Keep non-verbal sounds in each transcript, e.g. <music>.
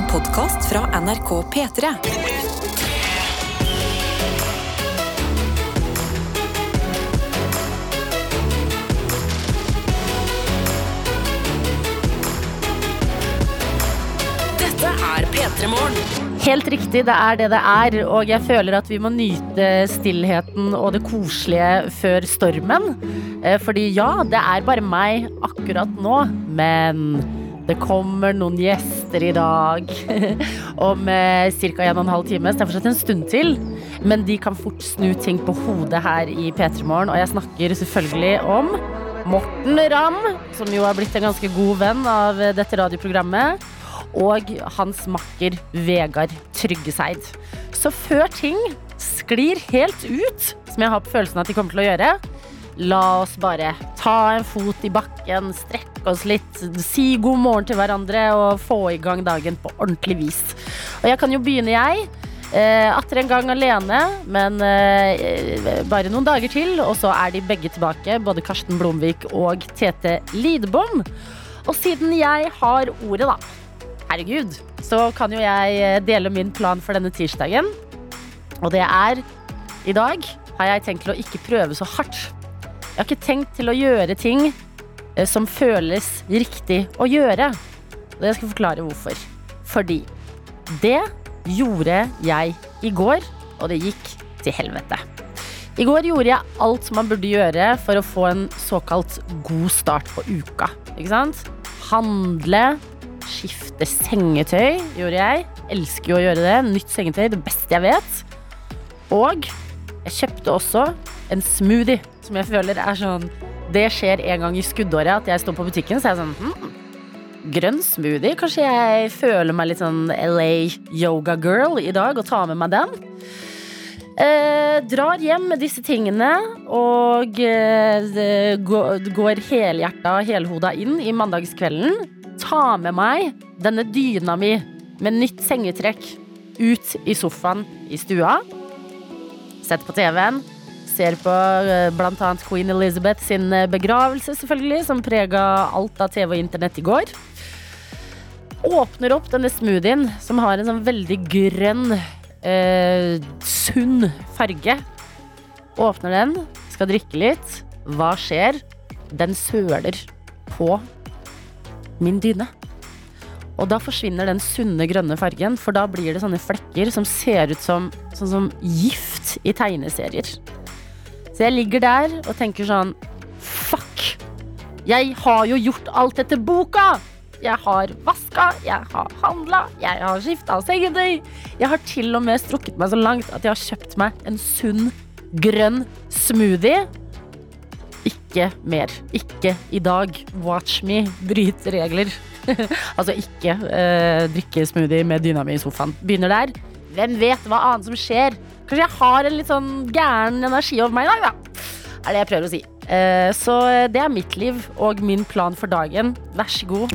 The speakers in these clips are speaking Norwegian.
En podkast fra NRK P3. Dette er P3 Morgen. Helt riktig, det er det det er. Og jeg føler at vi må nyte stillheten og det koselige før stormen. Eh, Fordi ja, det er bare meg akkurat nå, men det kommer noen gjester i dag <laughs> om ca. en og en halv time. Så det er fortsatt en stund til. Men de kan fort snu ting på hodet her i P3 Morgen. Og jeg snakker selvfølgelig om Morten Ramm, som jo har blitt en ganske god venn av dette radioprogrammet og hans makker Vegard Tryggeseid. Så før ting sklir helt ut, som jeg har på følelsen at de kommer til å gjøre, la oss bare ta en fot i bakken, strekke oss litt, si god morgen til hverandre og få i gang dagen på ordentlig vis. Og jeg kan jo begynne, jeg. Eh, atter en gang alene, men eh, bare noen dager til, og så er de begge tilbake, både Karsten Blomvik og Tete Lidbom. Og siden jeg har ordet, da, herregud, så kan jo jeg eh, dele min plan for denne tirsdagen. Og det er I dag har jeg tenkt til å ikke prøve så hardt. Jeg har ikke tenkt til å gjøre ting eh, som føles riktig å gjøre. Og jeg skal forklare hvorfor. Fordi det gjorde jeg i går, og det gikk til helvete. I går gjorde jeg alt som man burde gjøre for å få en såkalt god start på uka. Ikke sant? Handle, skifte sengetøy gjorde jeg. Elsker jo å gjøre det. Nytt sengetøy, det beste jeg vet. Og jeg kjøpte også en smoothie, som jeg føler er sånn Det skjer en gang i skuddåret at jeg står på butikken, så er jeg sånn hm, Grønn smoothie. Kanskje jeg føler meg litt sånn LA yoga girl i dag og tar med meg den. Eh, drar hjem med disse tingene og eh, går, helhjerta helhoda inn i mandagskvelden. Tar med meg denne dyna mi med nytt sengetrekk ut i sofaen i stua. Setter på TV-en. Ser på bl.a. blant annet Queen Elizabeth sin eh, begravelse, selvfølgelig, som prega alt av TV og internett i går. Åpner opp denne smoothien, som har en sånn veldig grønn, eh, sunn farge. Åpner den, skal drikke litt. Hva skjer? Den søler på min dyne. Og da forsvinner den sunne grønne fargen, for da blir det sånne flekker som ser ut som, sånn som gift i tegneserier. Så jeg ligger der og tenker sånn Fuck! Jeg har jo gjort alt etter boka! Jeg har vaska, jeg har handla, jeg har skifta sengetøy. Jeg har til og med strukket meg så langt at jeg har kjøpt meg en sunn, grønn smoothie. Ikke mer. Ikke i dag. Watch me bryte regler. <laughs> altså ikke eh, drikke smoothie med dyna mi i sofaen. Begynner der. Hvem vet hva annet som skjer? Kanskje jeg har en litt sånn gæren energi over meg i dag, da. Er det jeg prøver å si. Eh, så det er mitt liv og min plan for dagen. Vær så god.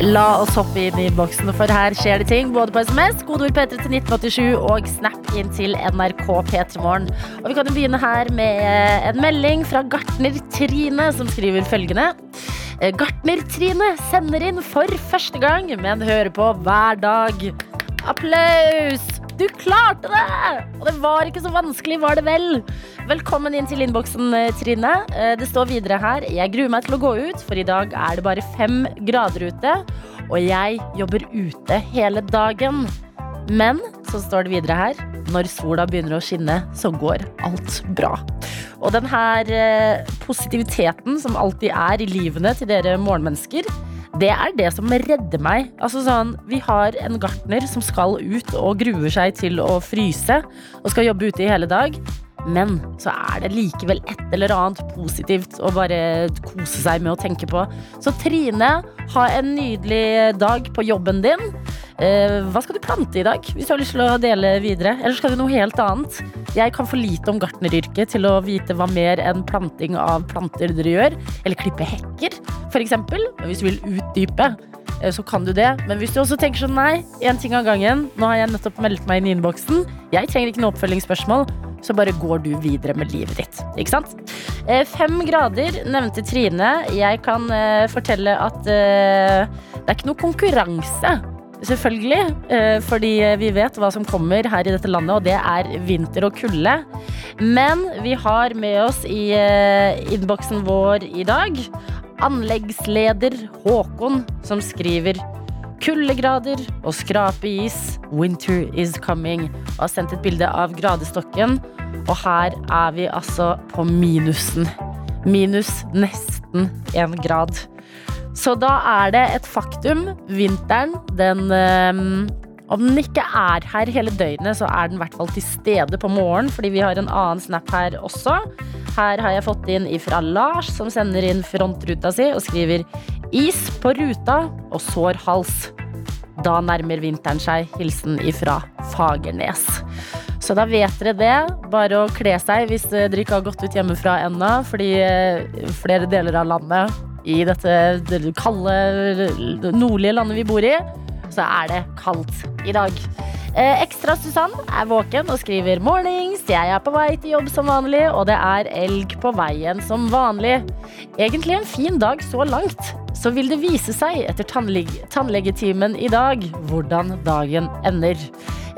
La oss hoppe inn i innboksen, for her skjer det ting. Både på SMS, kodeord P3 til 1987 og Snap inn til NRK P3morgen. Og vi kan jo begynne her med en melding fra gartner Trine, som skriver følgende. Eh, Gartner Trine sender inn for første gang, men hører på hver dag. Applaus! Du klarte det! Og det var ikke så vanskelig, var det vel? Velkommen inn til innboksen, eh, Trine. Eh, Det står videre her. Jeg gruer meg til å gå ut, for i dag er det bare fem grader ute. Og jeg jobber ute hele dagen. Men så står det videre her. Når sola begynner å skinne, så går alt bra. Og den her eh, positiviteten som alltid er i livene til dere morgenmennesker, det er det som redder meg. Altså sånn, Vi har en gartner som skal ut og gruer seg til å fryse og skal jobbe ute i hele dag. Men så er det likevel et eller annet positivt å bare kose seg med å tenke på. Så Trine, ha en nydelig dag på jobben din. Eh, hva skal du plante i dag, hvis du har lyst til å dele videre? Eller skal du noe helt annet? Jeg kan for lite om gartneryrket til å vite hva mer enn planting av planter dere gjør. Eller klippe hekker, f.eks. Hvis du vil utdype, eh, så kan du det. Men hvis du også tenker sånn nei, én ting av gangen. Nå har jeg nettopp meldt meg inn i innboksen. Jeg trenger ikke noe oppfølgingsspørsmål. Så bare går du videre med livet ditt. Ikke sant? Eh, Fem grader nevnte Trine. Jeg kan fortelle at Det er ikke noe konkurranse, selvfølgelig. eh, Fordi vi vet hva som kommer her i dette landet, og det er vinter og kulde. Men vi har med oss i eh, innboksen vår i dag anleggsleder Håkon, som skriver Kuldegrader og skrapeis, winter is coming. Og har sendt et bilde av gradestokken, og her er vi altså på minusen. Minus nesten én grad. Så da er det et faktum. Vinteren, den øhm, Om den ikke er her hele døgnet, så er den i hvert fall til stede på morgenen, fordi vi har en annen snap her også. Her har jeg fått inn ifra Lars, som sender inn frontruta si og skriver Is på ruta og sår hals. Da nærmer vinteren seg. Hilsen ifra Fagernes. Så da vet dere det. Bare å kle seg hvis dere ikke har gått ut hjemmefra ennå, fordi eh, flere deler av landet i dette kalde, nordlige landet vi bor i, så er det kaldt i dag. Eh, Ekstra Susann er våken og skriver 'Mornings, jeg er på vei til jobb som vanlig', og det er elg på veien som vanlig. Egentlig en fin dag så langt. Så vil det vise seg etter tannlege tannlegetimen i dag hvordan dagen ender.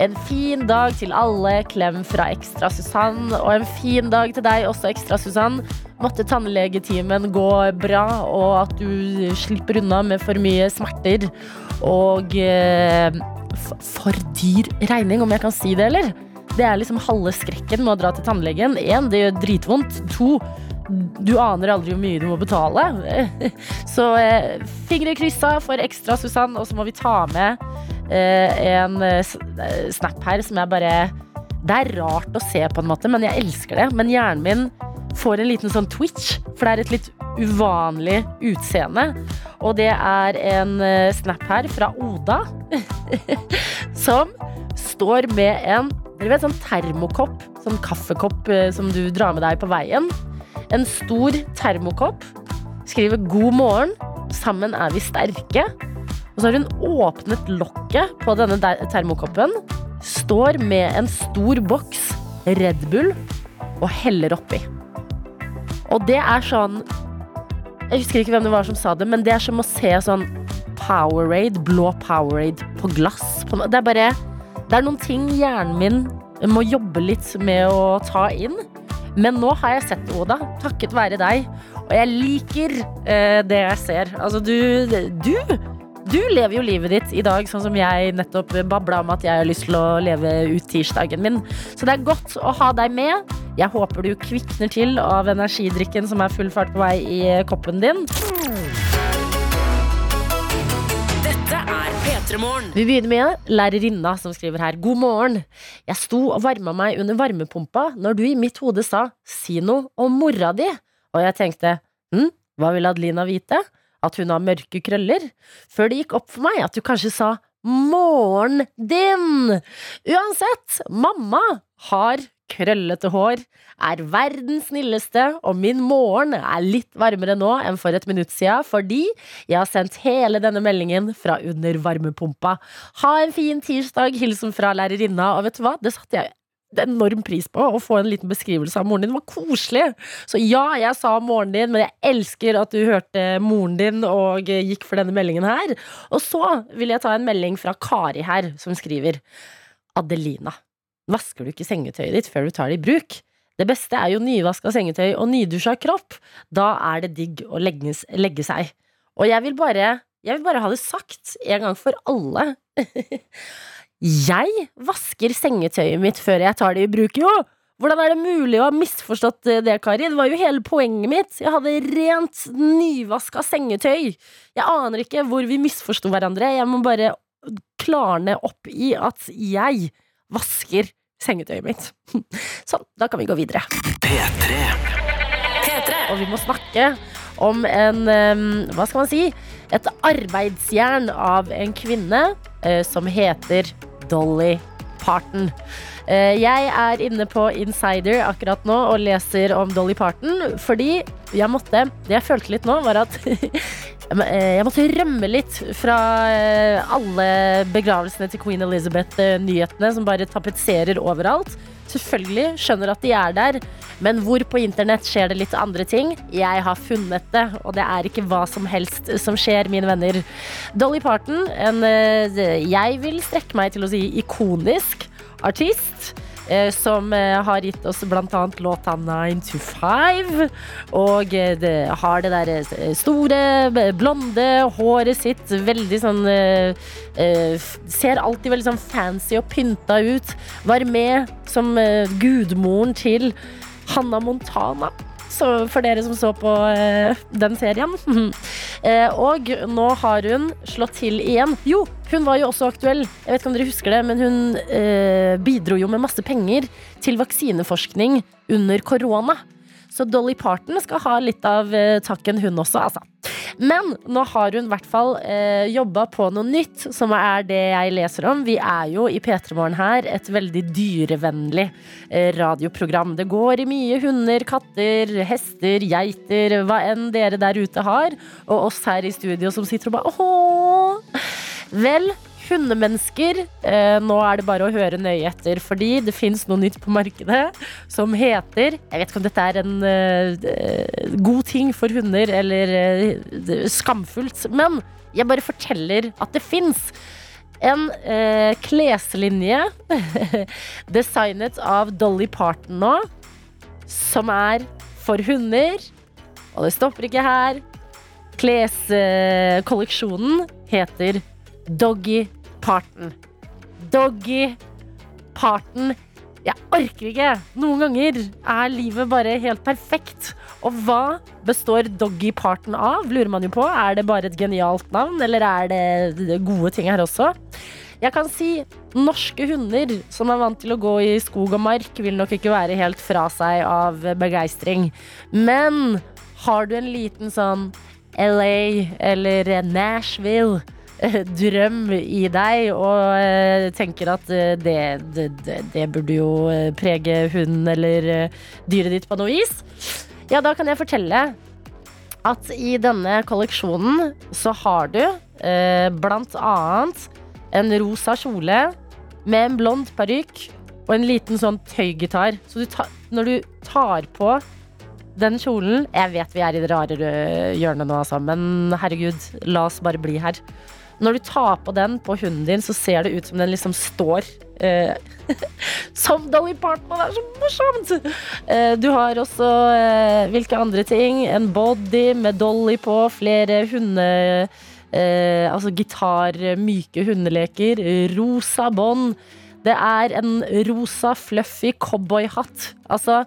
En fin dag til alle. Klem fra Ekstra Susann. Og en fin dag til deg også, Ekstra Susann. Måtte tannlegetimen gå bra, og at du slipper unna med for mye smerter. Og eh, for dyr regning, om jeg kan si det, eller? Det er liksom halve skrekken med å dra til tannlegen. Én, det gjør dritvondt. To, du aner aldri hvor mye du må betale. <laughs> Så eh, fingre kryssa for ekstra, Susann. Og så må vi ta med eh, en eh, eh, snap her som jeg bare Det er rart å se på en måte, men jeg elsker det. Men hjernen min får en liten sånn twitch, for det er et litt uvanlig utseende. Og det er en eh, snap her fra Oda, <laughs> som står med en dere vet, sånn termokopp, sånn kaffekopp som du drar med deg på veien. En stor termokopp. Skriver 'God morgen'. Sammen er vi sterke. Og så har hun åpnet lokket på denne termokoppen. Står med en stor boks Red Bull og heller oppi. Og det er sånn Jeg husker ikke hvem det var som sa det, men det er som å se sånn Powerade, blå Powerade på glass. Det er bare Det er noen ting hjernen min må jobbe litt med å ta inn. Men nå har jeg sett Oda, takket være deg. Og jeg liker eh, det jeg ser. Altså, du, du du lever jo livet ditt i dag sånn som jeg nettopp babla om at jeg har lyst til å leve ut tirsdagen min. Så det er godt å ha deg med. Jeg håper du kvikner til av energidrikken som er full fart på vei i koppen din. Dette er P3 Morgen. Vi begynner med lærerinna som skriver her. God morgen. Jeg sto og varma meg under varmepumpa når du i mitt hode sa 'si noe om mora di'. Og jeg tenkte hm, hva vil Adelina vite? At hun har mørke krøller? Før det gikk opp for meg at du kanskje sa 'morgen din'. Uansett, mamma har krøllete hår, er verdens snilleste, og min morgen er litt varmere nå enn for et minutt siden, fordi jeg har sendt hele denne meldingen fra under varmepumpa. Ha en fin tirsdag, hilsen fra lærerinna, og vet du hva, det satte jeg enorm pris på, å få en liten beskrivelse av moren din. Det var koselig. Så ja, jeg sa moren din, men jeg elsker at du hørte moren din og gikk for denne meldingen her. Og så vil jeg ta en melding fra Kari her, som skriver Adelina, vasker du ikke sengetøyet ditt før du tar det i bruk? Det beste er jo nyvaska sengetøy og nydusja kropp. Da er det digg å legge, legge seg. Og jeg vil bare jeg vil bare ha det sagt en gang for alle. <laughs> jeg vasker sengetøyet mitt før jeg tar det i bruk, jo! Hvordan er det mulig å ha misforstått eh, det, Kari? Det var jo hele poenget mitt. Jeg hadde rent, nyvaska sengetøy. Jeg aner ikke hvor vi misforsto hverandre. Jeg må bare klarne opp i at jeg vasker sengetøyet mitt. <laughs> Sånn, da kan vi gå videre. P3. Og vi må snakke om en Hva skal man si? Et arbeidsjern av en kvinne eh, som heter Dolly Parton. Eh, jeg er inne på Insider akkurat nå og leser om Dolly Parton fordi jeg måtte Det jeg følte litt nå, var at <laughs> Jeg måtte rømme litt fra eh, alle begravelsene til Queen Elizabeth-nyhetene som bare tapetserer overalt. Selvfølgelig skjønner at de er der, men hvor på internett skjer det litt andre ting? Jeg har funnet det, og det er ikke hva som helst som skjer, mine venner. Dolly Parton, en eh, jeg vil strekke meg til å si ikonisk artist. Eh, Som eh, har gitt oss bl.a. låta 9 to 5. Og eh, det har det der store, blonde håret sitt. Veldig sånn Ser alltid veldig sånn fancy og pynta ut. Var med som gudmoren til Hanna Montana. Så for dere som så på eh, den serien. <laughs> Eh, og nå har hun slått til igjen. Jo, hun var jo også aktuell. Jeg vet ikke om dere husker det, men hun eh, bidro jo med masse penger til vaksineforskning under korona. Så Dolly Parton skal ha litt av eh, takken, hun også, altså. Men nå har hun i hvert fall eh, jobba på noe nytt, som er det jeg leser om. Vi er jo i P3 Morgen her et veldig dyrevennlig eh, radioprogram. Det går i mye hunder, katter, hester, geiter, hva enn dere der ute har. Og oss her i studio som sitter og bare åh. Vel, hundemennesker, eh, nå er det bare å høre nøye etter, fordi det fins noe nytt på markedet som heter Jeg vet ikke om dette er en eh, eh, god ting for hunder eller eh, skamfullt, men jeg bare forteller at det fins. En eh, kleslinje <laughs> designet av Dolly Parton nå, som er for hunder. Og det stopper ikke her. Kleskolleksjonen heter Doggy Parton. Doggy Parton. Jeg orker ikke. Noen ganger er livet bare helt perfekt. Og hva består Doggy Parton av, lurer man jo på. Er det bare et genialt navn, eller er det gode ting her også? Jeg kan si norske hunder som er vant til å gå i skog og mark, vil nok ikke være helt fra seg av begeistring. Men har du en liten sånn LA eller Nashville drøm i deg og eh, tenker at eh, det, det, det, burde jo eh, prege hunden eller eh, dyret ditt på noe vis, ja, da kan jeg fortelle at i denne kolleksjonen så har du eh, blant annet en rosa kjole med en blond parykk og en liten sånn tøygitar. Så du tar, når du tar på den kjolen Jeg vet vi er i det rare hjørnet nå, altså, men herregud, la oss bare bli her. Når du tar på den på hunden din, så ser det ut som den liksom står eh, <laughs> Som Dolly Parton, det er så morsomt! Eh, du har også eh, hvilke andre ting? En body med Dolly på, flere hunde... Altså gitar, myke hundeleker, rosa bånd. Det er en rosa, fluffy cowboyhatt. Altså,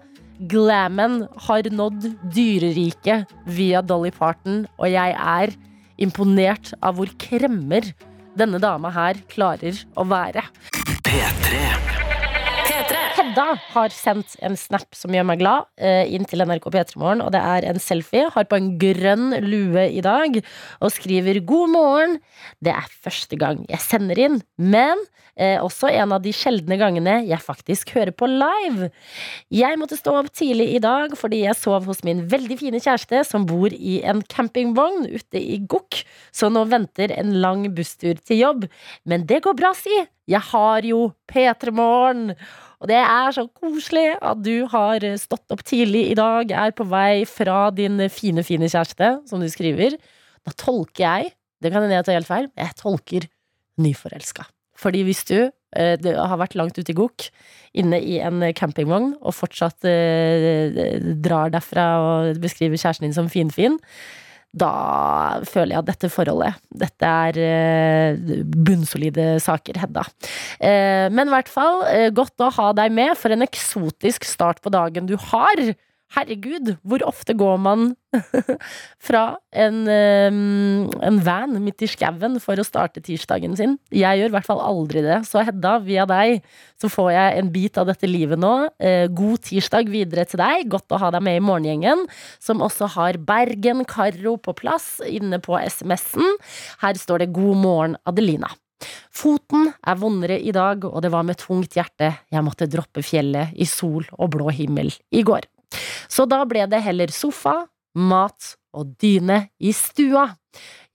glammen har nådd dyreriket via Dolly Parton, og jeg er imponert av hvor kremmer denne dama her klarer å være. P3. P3. Hedda har sendt en snap som gjør meg glad, eh, inn til NRK P3 Morgen, og det er en selfie. Har på en grønn lue i dag og skriver 'God morgen'. Det er første gang jeg sender inn, men eh, også en av de sjeldne gangene jeg faktisk hører på live. Jeg måtte stå opp tidlig i dag fordi jeg sov hos min veldig fine kjæreste som bor i en campingvogn ute i Gokk, så nå venter en lang busstur til jobb. Men det går bra, si. Jeg har jo P3 Morgen. Og det er så koselig at du har stått opp tidlig i dag, er på vei fra din fine, fine kjæreste, som du skriver. Da tolker jeg, det kan hende jeg tar helt feil, jeg tolker nyforelska. Fordi hvis du det har vært langt ute i gokk, inne i en campingvogn, og fortsatt eh, drar derfra og beskriver kjæresten din som finfin, da føler jeg at dette forholdet Dette er eh, bunnsolide saker, Hedda. Eh, men i hvert fall, eh, godt å ha deg med for en eksotisk start på dagen du har. Herregud, hvor ofte går man <laughs> fra en, eh, en van midt i skauen for å starte tirsdagen sin? Jeg gjør i hvert fall aldri det. Så Hedda, via deg så får jeg en bit av dette livet nå. Eh, God tirsdag videre til deg. Godt å ha deg med i Morgengjengen, som også har Bergen Karo på plass inne på SMS-en. Her står det 'God morgen, Adelina'. Foten er vondere i dag, og det var med tungt hjerte jeg måtte droppe fjellet i sol og blå himmel i går. Så da ble det heller sofa, mat og dyne i stua.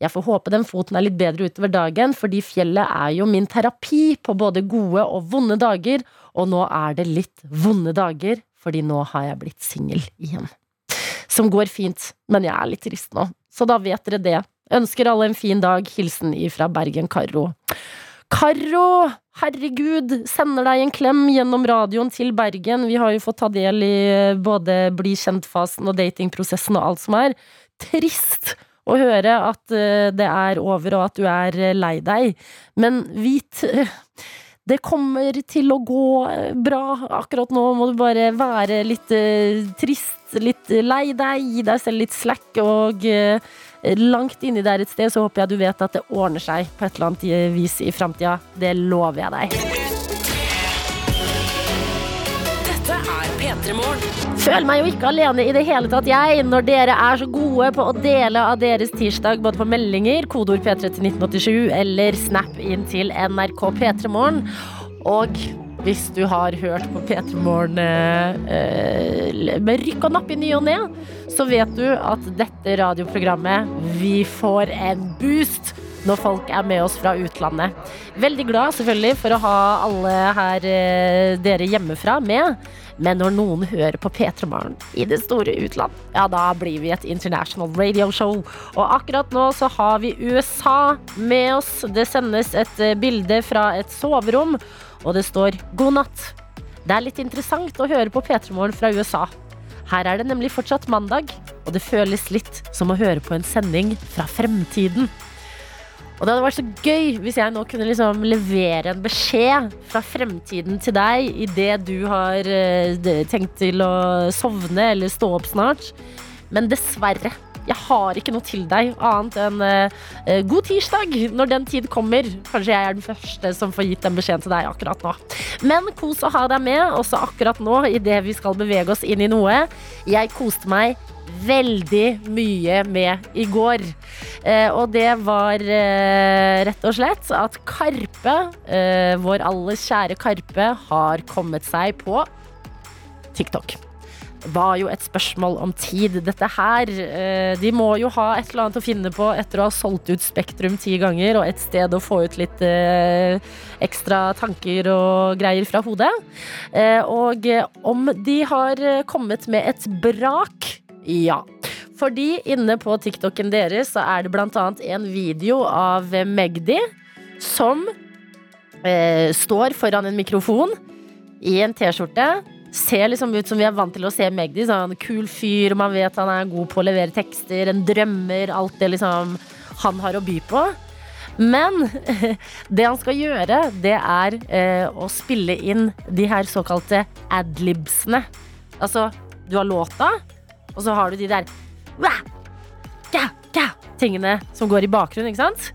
Jeg får håpe den foten er litt bedre utover dagen, fordi fjellet er jo min terapi på både gode og vonde dager, og nå er det litt vonde dager, fordi nå har jeg blitt singel igjen. Som går fint, men jeg er litt trist nå. Så da vet dere det. Ønsker alle en fin dag. Hilsen ifra Bergen-Karro. Karro, herregud, sender deg en klem gjennom radioen til Bergen. Vi har jo fått ta del i både bli kjent-fasen og datingprosessen og alt som er. Trist å høre at eh, det er over og at du er eh, lei deg. Men vit eh, det kommer til å gå bra. Akkurat nå må du bare være litt trist, litt lei deg, gi deg selv litt slack og langt inni der et sted, så håper jeg du vet at det ordner seg på et eller annet vis i framtida. Det lover jeg deg. Dette er P3 Morgen. Føler meg jo ikke alene i det hele tatt, jeg, når dere er så gode på å dele av deres tirsdag både på meldinger, kodeord P3 til 1987 eller snap inn til NRK P3 Morgen. Og hvis du har hørt på P3 Morgen eh, med rykk og napp i ny og ne, så vet du at dette radioprogrammet, vi får en boost når folk er med oss fra utlandet. Veldig glad selvfølgelig for å ha alle her eh, dere hjemmefra med. Men når noen hører på P3 Morgen i det store utland, ja, da blir vi et international radio show. Og akkurat nå så har vi USA med oss. Det sendes et eh, bilde fra et soverom og det står 'God natt'. Det er litt interessant å høre på P3 Morgen fra USA. Her er det nemlig fortsatt mandag, og det føles litt som å høre på en sending fra fremtiden. Og det hadde vært så gøy hvis jeg nå kunne liksom levere en beskjed fra fremtiden til deg idet du har eh, tenkt til å sovne eller stå opp snart. Men dessverre jeg har ikke noe til deg annet enn uh, god tirsdag når den tid kommer. Kanskje jeg er den første som får gitt den beskjeden til deg akkurat nå. Men kos å ha deg med, også akkurat nå idet vi skal bevege oss inn i noe. Jeg koste meg veldig mye med i går. Eh, og det var eh, rett og slett at Karpe, eh, vår alles kjære Karpe, har kommet seg på TikTok var jo et spørsmål om tid. Dette her eh, De må jo ha et eller annet å finne på etter å ha solgt ut Spektrum ti ganger, og et sted å få ut litt eh, ekstra tanker og greier fra hodet. Eh, og om de har kommet med et brak? Ja. Fordi inne på TikToken deres så er det blant annet en video av Magdi som står foran en mikrofon i en T-skjorte ser liksom ut som vi er vant til å se Magdi. Sånn kul fyr, man vet han er god på å levere tekster, en drømmer, alt det liksom han har å by på. Men <laughs> det han skal gjøre, det er eh, å spille inn de her såkalte adlibsene. Altså, du har låta, og så har du de der tingene som går i bakgrunnen, ikke sant?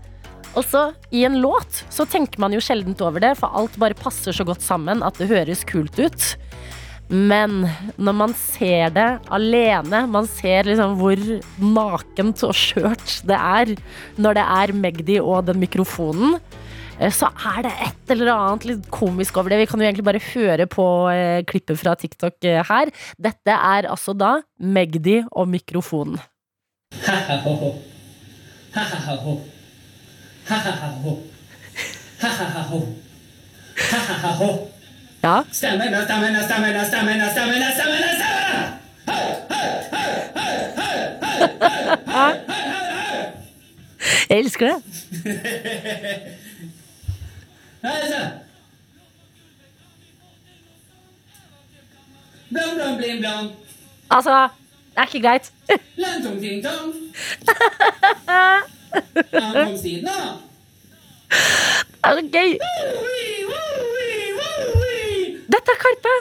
Og så i en låt så tenker man jo sjeldent over det, for alt bare passer så godt sammen at det høres kult ut. Men når man ser det alene, man ser liksom hvor nakent og skjørt det er når det er Magdi og den mikrofonen, eh, så er det et eller annet litt komisk over det. Vi kan jo egentlig bare høre på eh, klippet fra TikTok eh, her. Dette er altså da Magdi og mikrofonen. Ha-ha-ho. Ja. Stamina, stamina, stamina, stamina, stamina, stamina, stamina! Jeg elsker det. Blom, blom, blim, blom. Altså, det er ikke greit. Langtung, ting, tong. Det er så gøy. Dette er Karpe!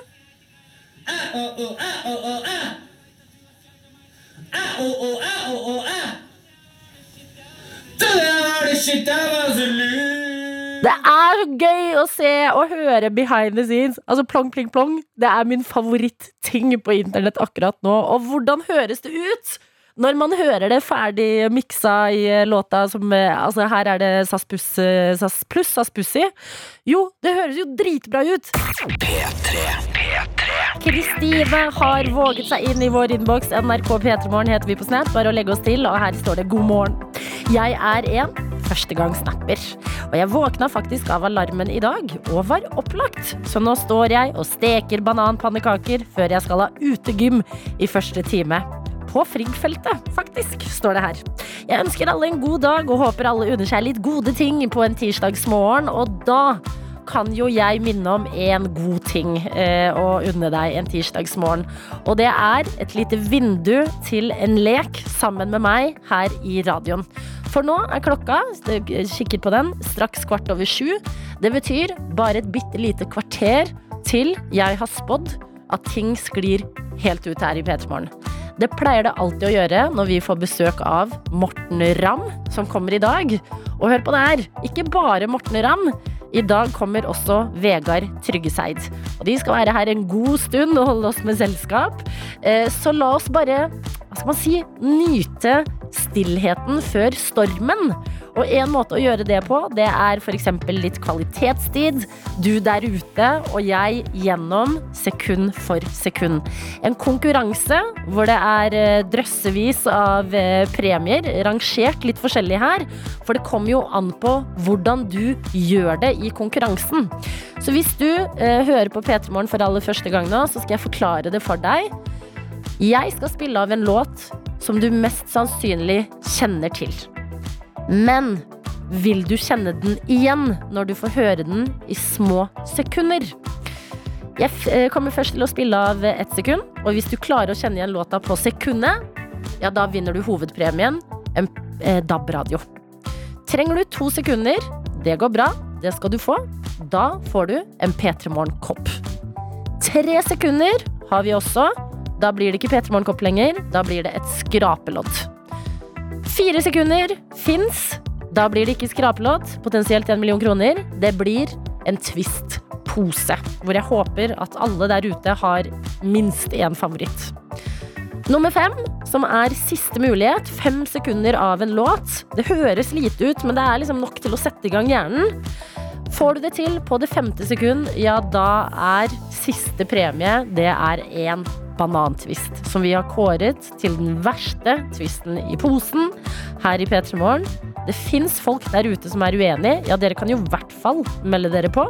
Det er gøy å se og høre behind the scenes. Altså Plong, pling, plong. Det er min favorittting på internett akkurat nå. Og hvordan høres det ut Når man hører det ferdig miksa i eh, låta som eh, Altså, her er det SAS pluss eh, SAS pluss SAS Pussy. Jo, det høres jo dritbra ut! Kristine har våget seg inn i vår innboks. NRK P3morgen heter vi på Snap. Bare å legge oss til, og her står det 'God morgen'. Jeg er en førstegangssnapper. Og jeg våkna faktisk av alarmen i dag, og var opplagt. Så nå står jeg og steker bananpannekaker før jeg skal ha utegym i første time. På Frigg-feltet, faktisk, står det her. Jeg ønsker alle en god dag og håper alle unner seg litt gode ting på en tirsdagsmorgen, og da kan jo jeg minne om en god ting eh, å unne deg en tirsdagsmorgen. Og det er et lite vindu til en lek sammen med meg her i radioen. For nå er klokka, kikker på den, straks kvart over sju. Det betyr bare et bitte lite kvarter til jeg har spådd at ting sklir helt ut her i P3 Morgen. Det pleier det alltid å gjøre når vi får besøk av Morten Ramm, som kommer i dag. Og hør på det her, ikke bare Morten Ramm. I dag kommer også Vegard Tryggeseid. Og de skal være her en god stund og holde oss med selskap. Eh, Så la oss bare, hva skal man si, nyte stillheten før stormen. Og en måte å gjøre det på, det er f.eks. litt kvalitetstid. Du der ute og jeg gjennom sekund for sekund. En konkurranse hvor det er eh, drøssevis av eh, premier, rangert litt forskjellig her. For det kommer jo an på hvordan du gjør det i konkurransen. Så hvis du eh, hører på P3 Morgen for aller første gang nå, så skal jeg forklare det for deg. Jeg skal spille av en låt som du mest sannsynlig kjenner til. Men vil du kjenne den igjen når du får høre den i små sekunder? Jeg eh, kommer først til å spille av ett sekund, og hvis du klarer å kjenne igjen låta på sekundet, ja, da vinner du hovedpremien, en eh, DAB-radio. Trenger du to sekunder, det går bra, det skal du få. Da får du en P3 Morgen-kopp. Tre sekunder har vi også. Da blir det ikke P3 Morgenkopp lenger, da blir det et skrapelodd. Fire sekunder fins. Da blir det ikke skrapelodd, potensielt en million kroner. Det blir en Twist-pose, hvor jeg håper at alle der ute har minst én favoritt. Nummer fem, som er siste mulighet. Fem sekunder av en låt. Det høres lite ut, men det er liksom nok til å sette i gang hjernen. Får du det til på det femte sekund, ja, da er siste premie Det er en banantvist. Som vi har kåret til den verste tvisten i posen her i P3 Morgen. Det fins folk der ute som er uenig. Ja, dere kan jo i hvert fall melde dere på.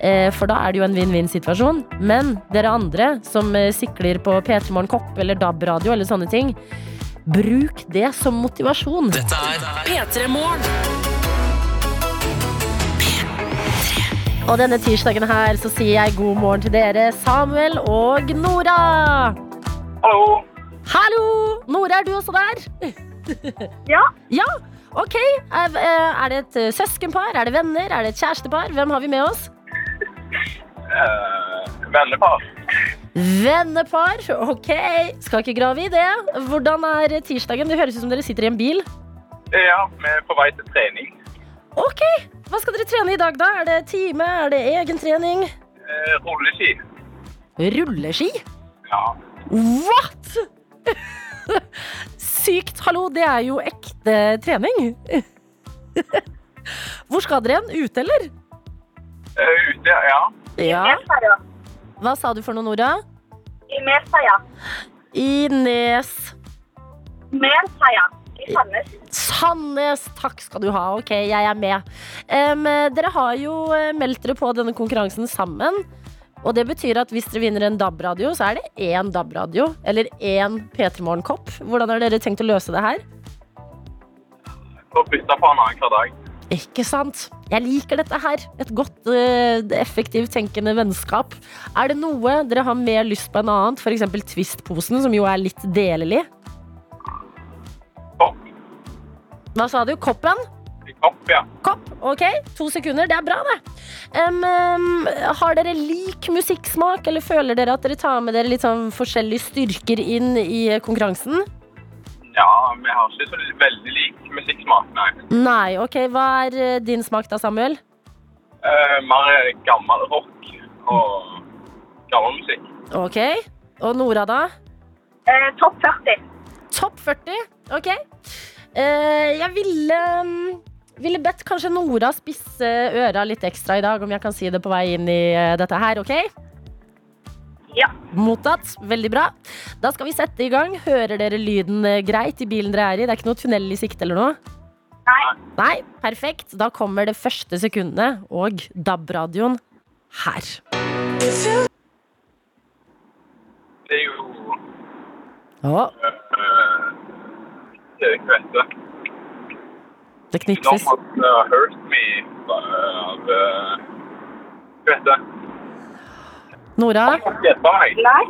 Eh, For da er det jo en vinn-vinn-situasjon. Men dere andre som eh, sikler på P3 Morgen Kopp eller DAB-radio eller sånne ting, bruk det som motivasjon. Dette er P3 Morgen. Og denne tirsdagen her så sier jeg god morgen til dere, Samuel og Nora. Hallo. Hallo! Nora, er du også der? Ja. <laughs> Ja, ok. Er er det et eh, søskenpar? Er det venner? Er det et kjærestepar? Hvem har vi med oss? Uh, vennepar. Vennepar, ok. Skal ikke grave i det. Hvordan er tirsdagen? Det høres ut som dere sitter i en bil. Ja, vi er på vei til trening. Ok, hva skal dere trene i dag da? Er det time? Er det egen trening? Eh, rulleski. Rulleski? Ja. What?! <laughs> Sykt. Hallo, det er jo ekte trening. <laughs> Hvor skal dere hen? Ute, eller? Eh, ute, ja. Ja. Hva sa du for noe, Nora? I Nesheia. I Nes Mesøya i Sandnes. Sandnes. Takk skal du ha. Ok, jeg er med. Um, dere har jo eh, meldt dere på denne konkurransen sammen. Og det betyr at hvis dere vinner en DAB-radio, så er det én DAB-radio. Eller én P3 Morgen-kopp. Hvordan har dere tenkt å løse det her? Får bytte på den hver dag. Ikke sant? Jeg liker dette her. Et godt, eh, effektivt tenkende vennskap. Er det noe dere har mer lyst på enn annet? F.eks. Twist-posen, som jo er litt delelig. Hva sa du? Koppen? Kopp, ja. Kopp, ok. To sekunder, det er bra, det. Um, um, har dere lik musikksmak, eller føler dere at dere tar med dere litt sånn forskjellige styrker inn i konkurransen? Ja, vi har ikke så veldig lik musikksmak, nei. Nei, ok. Hva er eh, din smak da, Samuel? Uh, mer gammel rock og gammel musikk. Ok. Og Nora, da? Uh, topp 40. Topp 40. Ok. Eh, jeg ville mm, ville bedt kanskje Nora spisse øra litt ekstra i dag, om jeg kan si det på vei inn i eh, dette her, ok? Ja. Mottatt. Veldig bra. Da skal vi sette i gang. Hører dere lyden eh, greit i bilen dere er i? Det er ikke noe tunnel i sikte eller noe? Nei. Nei, perfekt. Da kommer det første sekundet og DAB-radioen her. Det er jo Å, det er kvette. det knipses. one uh, hurt me uh, av uh. Nora, Nei.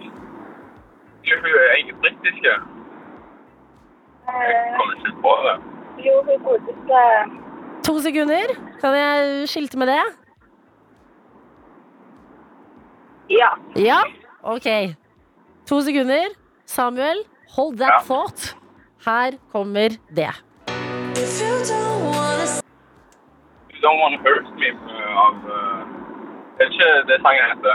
Hun er ikke britiske. Jeg Eh, kommer ikke på det. jo, hun godeste to sekunder. Kan jeg skilte med det? Ja. Ja? Ok. To sekunder. Samuel, hold that Ja. thought. Her kommer det. You don't want to hurt me uh, av uh, Det er ikke det sangen heter.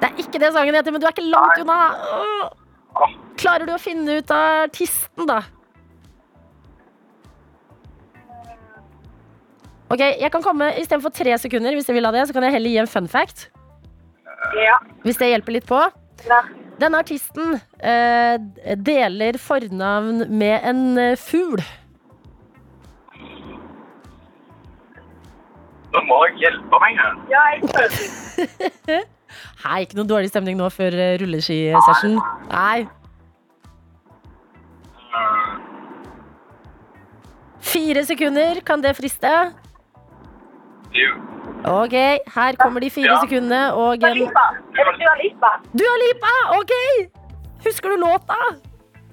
Det er ikke det sangen heter, men du er ikke langt unna. Åh, Klarer du å finne ut av artisten, da? Ok, jeg kan komme Istedenfor tre sekunder, hvis jeg vil ha det, så kan jeg heller gi en fun fact. Ja. Hvis det hjelper litt på. Ja. Denne artisten eh, deler fornavn med en eh, fugl. Nå må jeg hjelpe meg her. Ja, jeg. <laughs> Hei, ikke noe dårlig stemning nå før eh, rulleskisession. Nei. Fire sekunder, kan det friste? you. Ok, her kommer de fire sekundene og Dua Lipa. Dua Lipa? Dua Lipa! Ok! Husker du låta?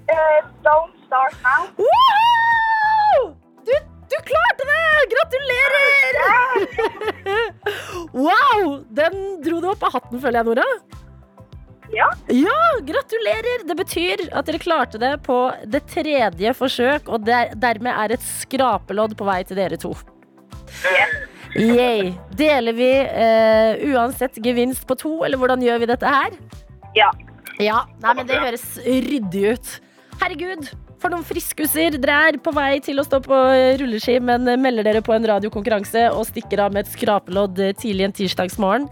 Uh, don't start now. Wow! Du, du klarte det! Gratulerer! <laughs> wow! Den dro du opp av hatten, føler jeg, Nora. Ja. Ja, gratulerer! Det betyr at dere klarte det på det tredje forsøk, og der, dermed er et skrapelodd på vei til dere to. Yay. Deler vi eh, uansett gevinst på to, eller hvordan gjør vi dette her? Ja. Ja, nei, men det høres ryddig ut. Herregud, for noen friskuser. Dere er på vei til å stå på rulleski, men melder dere på en radiokonkurranse og stikker av med et skrapelodd tidlig en tirsdagsmorgen.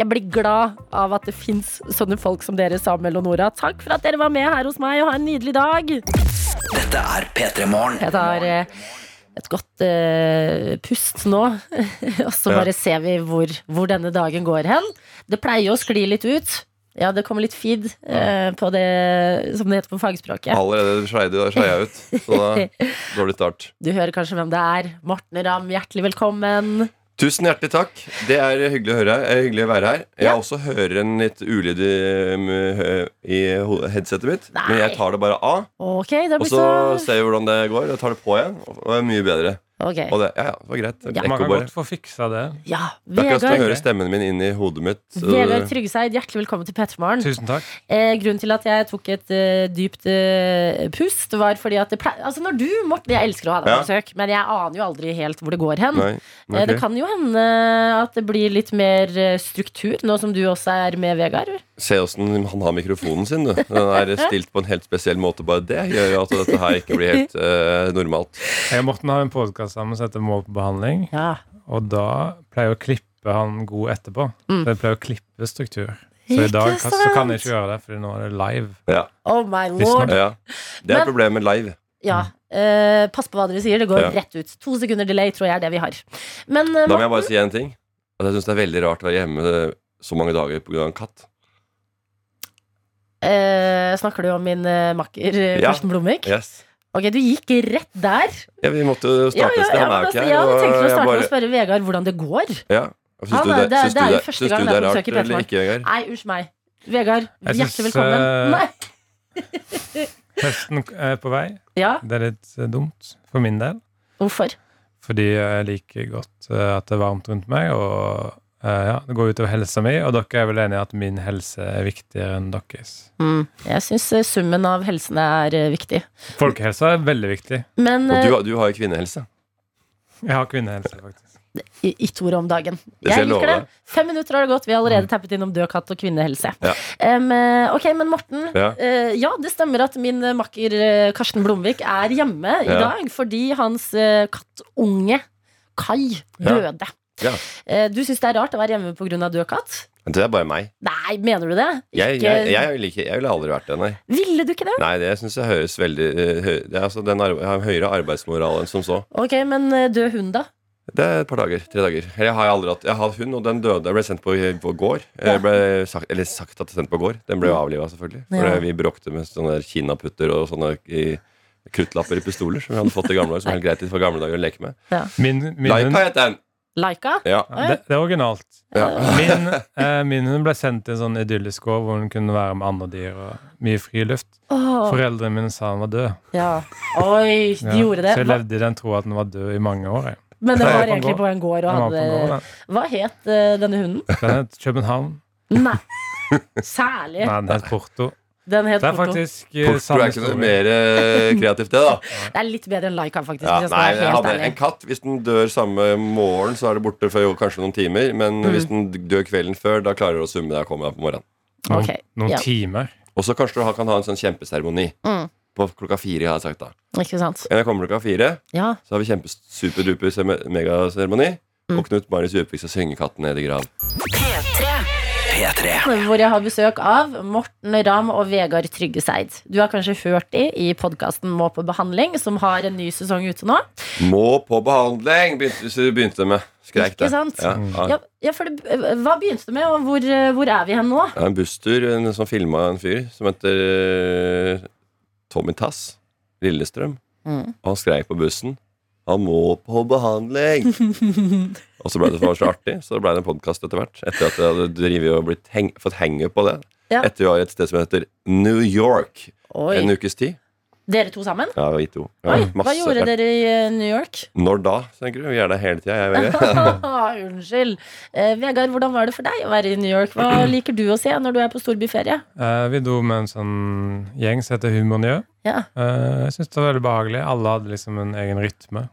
Jeg blir glad av at det fins sånne folk som dere, Samuel og Nora. Takk for at dere var med her hos meg, og ha en nydelig dag. Dette er P3 Morgen. Et godt uh, pust nå, <laughs> og så Ja. bare ser vi hvor, hvor denne dagen går hen. Det pleier å skli litt ut. Ja, det kommer litt feed uh, på det som det heter på fagspråket. Allerede skeide skeia ut. Så da, <laughs> dårlig start. Du hører kanskje hvem det er. Morten Ramm, hjertelig velkommen. Tusen hjertelig takk. Det er hyggelig å høre er hyggelig å være her. Jeg Ja. også hører en litt ulyd i, um, i headsetet mitt. Nei. Men jeg tar det bare av, Okay, det og så så ser vi hvordan det går. Jeg tar det på igjen, og det er mye bedre. Ok, Og det, ja, ja, det var greit. Ja. Man kan godt få fiksa det. ja. Det er akkurat som å høre stemmen min inn i hodet mitt. Vegard Tryggeseid, hjertelig velkommen til P3morgen. Tusen takk. Eh, grunnen til at jeg tok et uh, dypt uh, pust, var fordi at det ple Altså, når du, Morten Jeg elsker å ha deg på Ja. besøk, men jeg aner jo aldri helt hvor det går hen. Nei, Eh. Det kan jo hende at det blir litt mer eh, struktur, nå som du også er med, Vegard. Se åssen han har mikrofonen sin. Du. Den er <laughs> stilt på en helt spesiell måte. Bare det gjør jo at dette her ikke blir helt uh, normalt. Jeg og Morten har en podkast sammen som heter Mål på behandling. Ja. Og da pleier jeg å klippe han god etterpå. Mm. Så jeg pleier å klippe struktur. Så i dag kan, så kan jeg ikke gjøre det, Fordi nå er det live. Ja, Oh my lord. ja. Det er Men- problemet med live. Ja. uh, pass på hva dere sier. Det går Ja. rett ut. To sekunder delay tror jeg er det vi har. Men uh, Da må jeg bare si en ting. At jeg syns det er veldig rart å være hjemme så mange dager pga. en katt. Eh, snakker du om min eh, makker eh, Ja. Karsten Blomvik? Yes. Ok, du gikk rett der. Ja, vi måtte jo starte et sted. Han er jo ikke altså, her. jeg hadde tenkt å jeg starte med bare- å spørre Vegard hvordan det går. Ja. Syns Han du er- det, det- syns det er jo det, første syns gang du det det er er rart besøk eller ikke, Vegard? Nei, unnskyld meg. Vegard, Jeg hjertelig velkommen. eh, <laughs> Nei. <laughs> Høsten er på vei. Ja, Det er litt eh, dumt for min del. hvorfor? Fordi jeg liker godt eh, at det er varmt rundt meg, og ja, det går utover helsa mi. Og dere er vel enige i at min helse er viktigere enn deres? Mm. Jeg syns summen av helsene er eh, viktig. Folkehelsa er veldig viktig. Men Og eh, du, du har jo kvinnehelse. Jeg har kvinnehelse, faktisk. i to ord om dagen. Jeg liker det. Mm. Fem minutter har det gått. Vi har allerede tappet innom død katt og kvinnehelse. Ja. Eh, ok, men Morten. Ja. Uh, ja, det stemmer at min eh, makker eh, Karsten Blomvik er hjemme i dag fordi hans eh, kattunge Kai Ja. døde. Ja. Eh, du syns det er rart å være hjemme pga. død katt? Det er bare meg. Nei, mener du det? Jeg, jeg, jeg, ville ikke, jeg ville aldri vært det, nei. Ville du ikke det? Nei, det syns jeg høres veldig eh, hø, det er altså, den arbe Jeg har høyere arbeidsmoral enn som så. Ok, men eh, død hund, da? Det er et par dager. Tre dager. Eller Jeg har aldri hatt Jeg har hund, og den døde. Jeg ble sendt på, på gård. Ja. Ble sagt, eller sagt at jeg sendt på gård. Den ble jo avliva, selvfølgelig. For Ja. vi bråkte med sånne kinaputter og sånne i, kruttlapper i pistoler som vi hadde fått i gamle dager. Som var helt greit for gamle dager å leke med. Min, min hund het den! Laika? Ja. det, det er originalt. ja. Min, eh, min hund ble sendt til en sånn idyllisk gård hvor hun kunne være med andre dyr og mye friluft. Oh. Foreldrene mine sa han var død. ja. Oi, de Ja. gjorde det. Så jeg levde i den troa at den var død i mange år. Jeg. men det Den var var egentlig på en gård og hadde gård. Hva het uh, denne hunden? Den het København. Nei. Særlig. Nei, den het Porto. Den het Det er Porto. faktisk eh, Porto er ikke noe mer eh, kreativt, det, da. <laughs> Det er litt bedre enn Laika, faktisk. Ja, hvis jeg skal nei, være jeg helt hadde ærlig. en katt. Hvis den dør samme morgen, så er det borte for jo, kanskje noen timer. Men Mm. hvis den dør kvelden før, da klarer du å summe deg og komme deg på morgenen. Noen, Ok, noen ja. timer. Og så kanskje du ha- kan ha en sånn kjempeseremoni. Mm. På klokka fire, har jeg sagt da. Ikke sant? Når jeg kommer klokka fire, Ja. så har vi kjempesuperduper megaseremoni. Mm. Og Knut Marius Djupvik skal synge katten ned i grav. P3. Hvor jeg har besøk av Morten Ramm og Vegard Tryggeseid. Du har kanskje hørt de i podkasten Må på behandling, som har en ny sesong ute nå. Må på behandling, begynte du begynte med. Skreik det. Ja, ja. Ja, det, Hva begynte du med, og hvor, hvor er vi hen nå? Det er en busstur en som filma en fyr som heter eh, Tommy Tass Lillestrøm. Mm. Og han skreik på bussen. Han må på behandling! <laughs> og så ble det så artig, så ble det en podkast etter hvert. Etter at jeg hadde drivet og blitt heng, fått henge på det. Ja. Etter vi var et sted som heter New York Oi. en ukes tid. Dere to sammen? Ja, vi to. Ja, Oi, Hva gjorde dere i eh, New York? Når da, tenker du? Vi er der hele tida, jeg og Vegard. <laughs> Unnskyld. Eh, Vegard, hvordan var det for deg å være i New York? Hva <clears throat> liker du å se når du er på storbyferie? Eh, vi dro med en sånn gjeng som heter Humornjø. Ja. Eh, jeg syns det var veldig behagelig. Alle hadde liksom en egen rytme.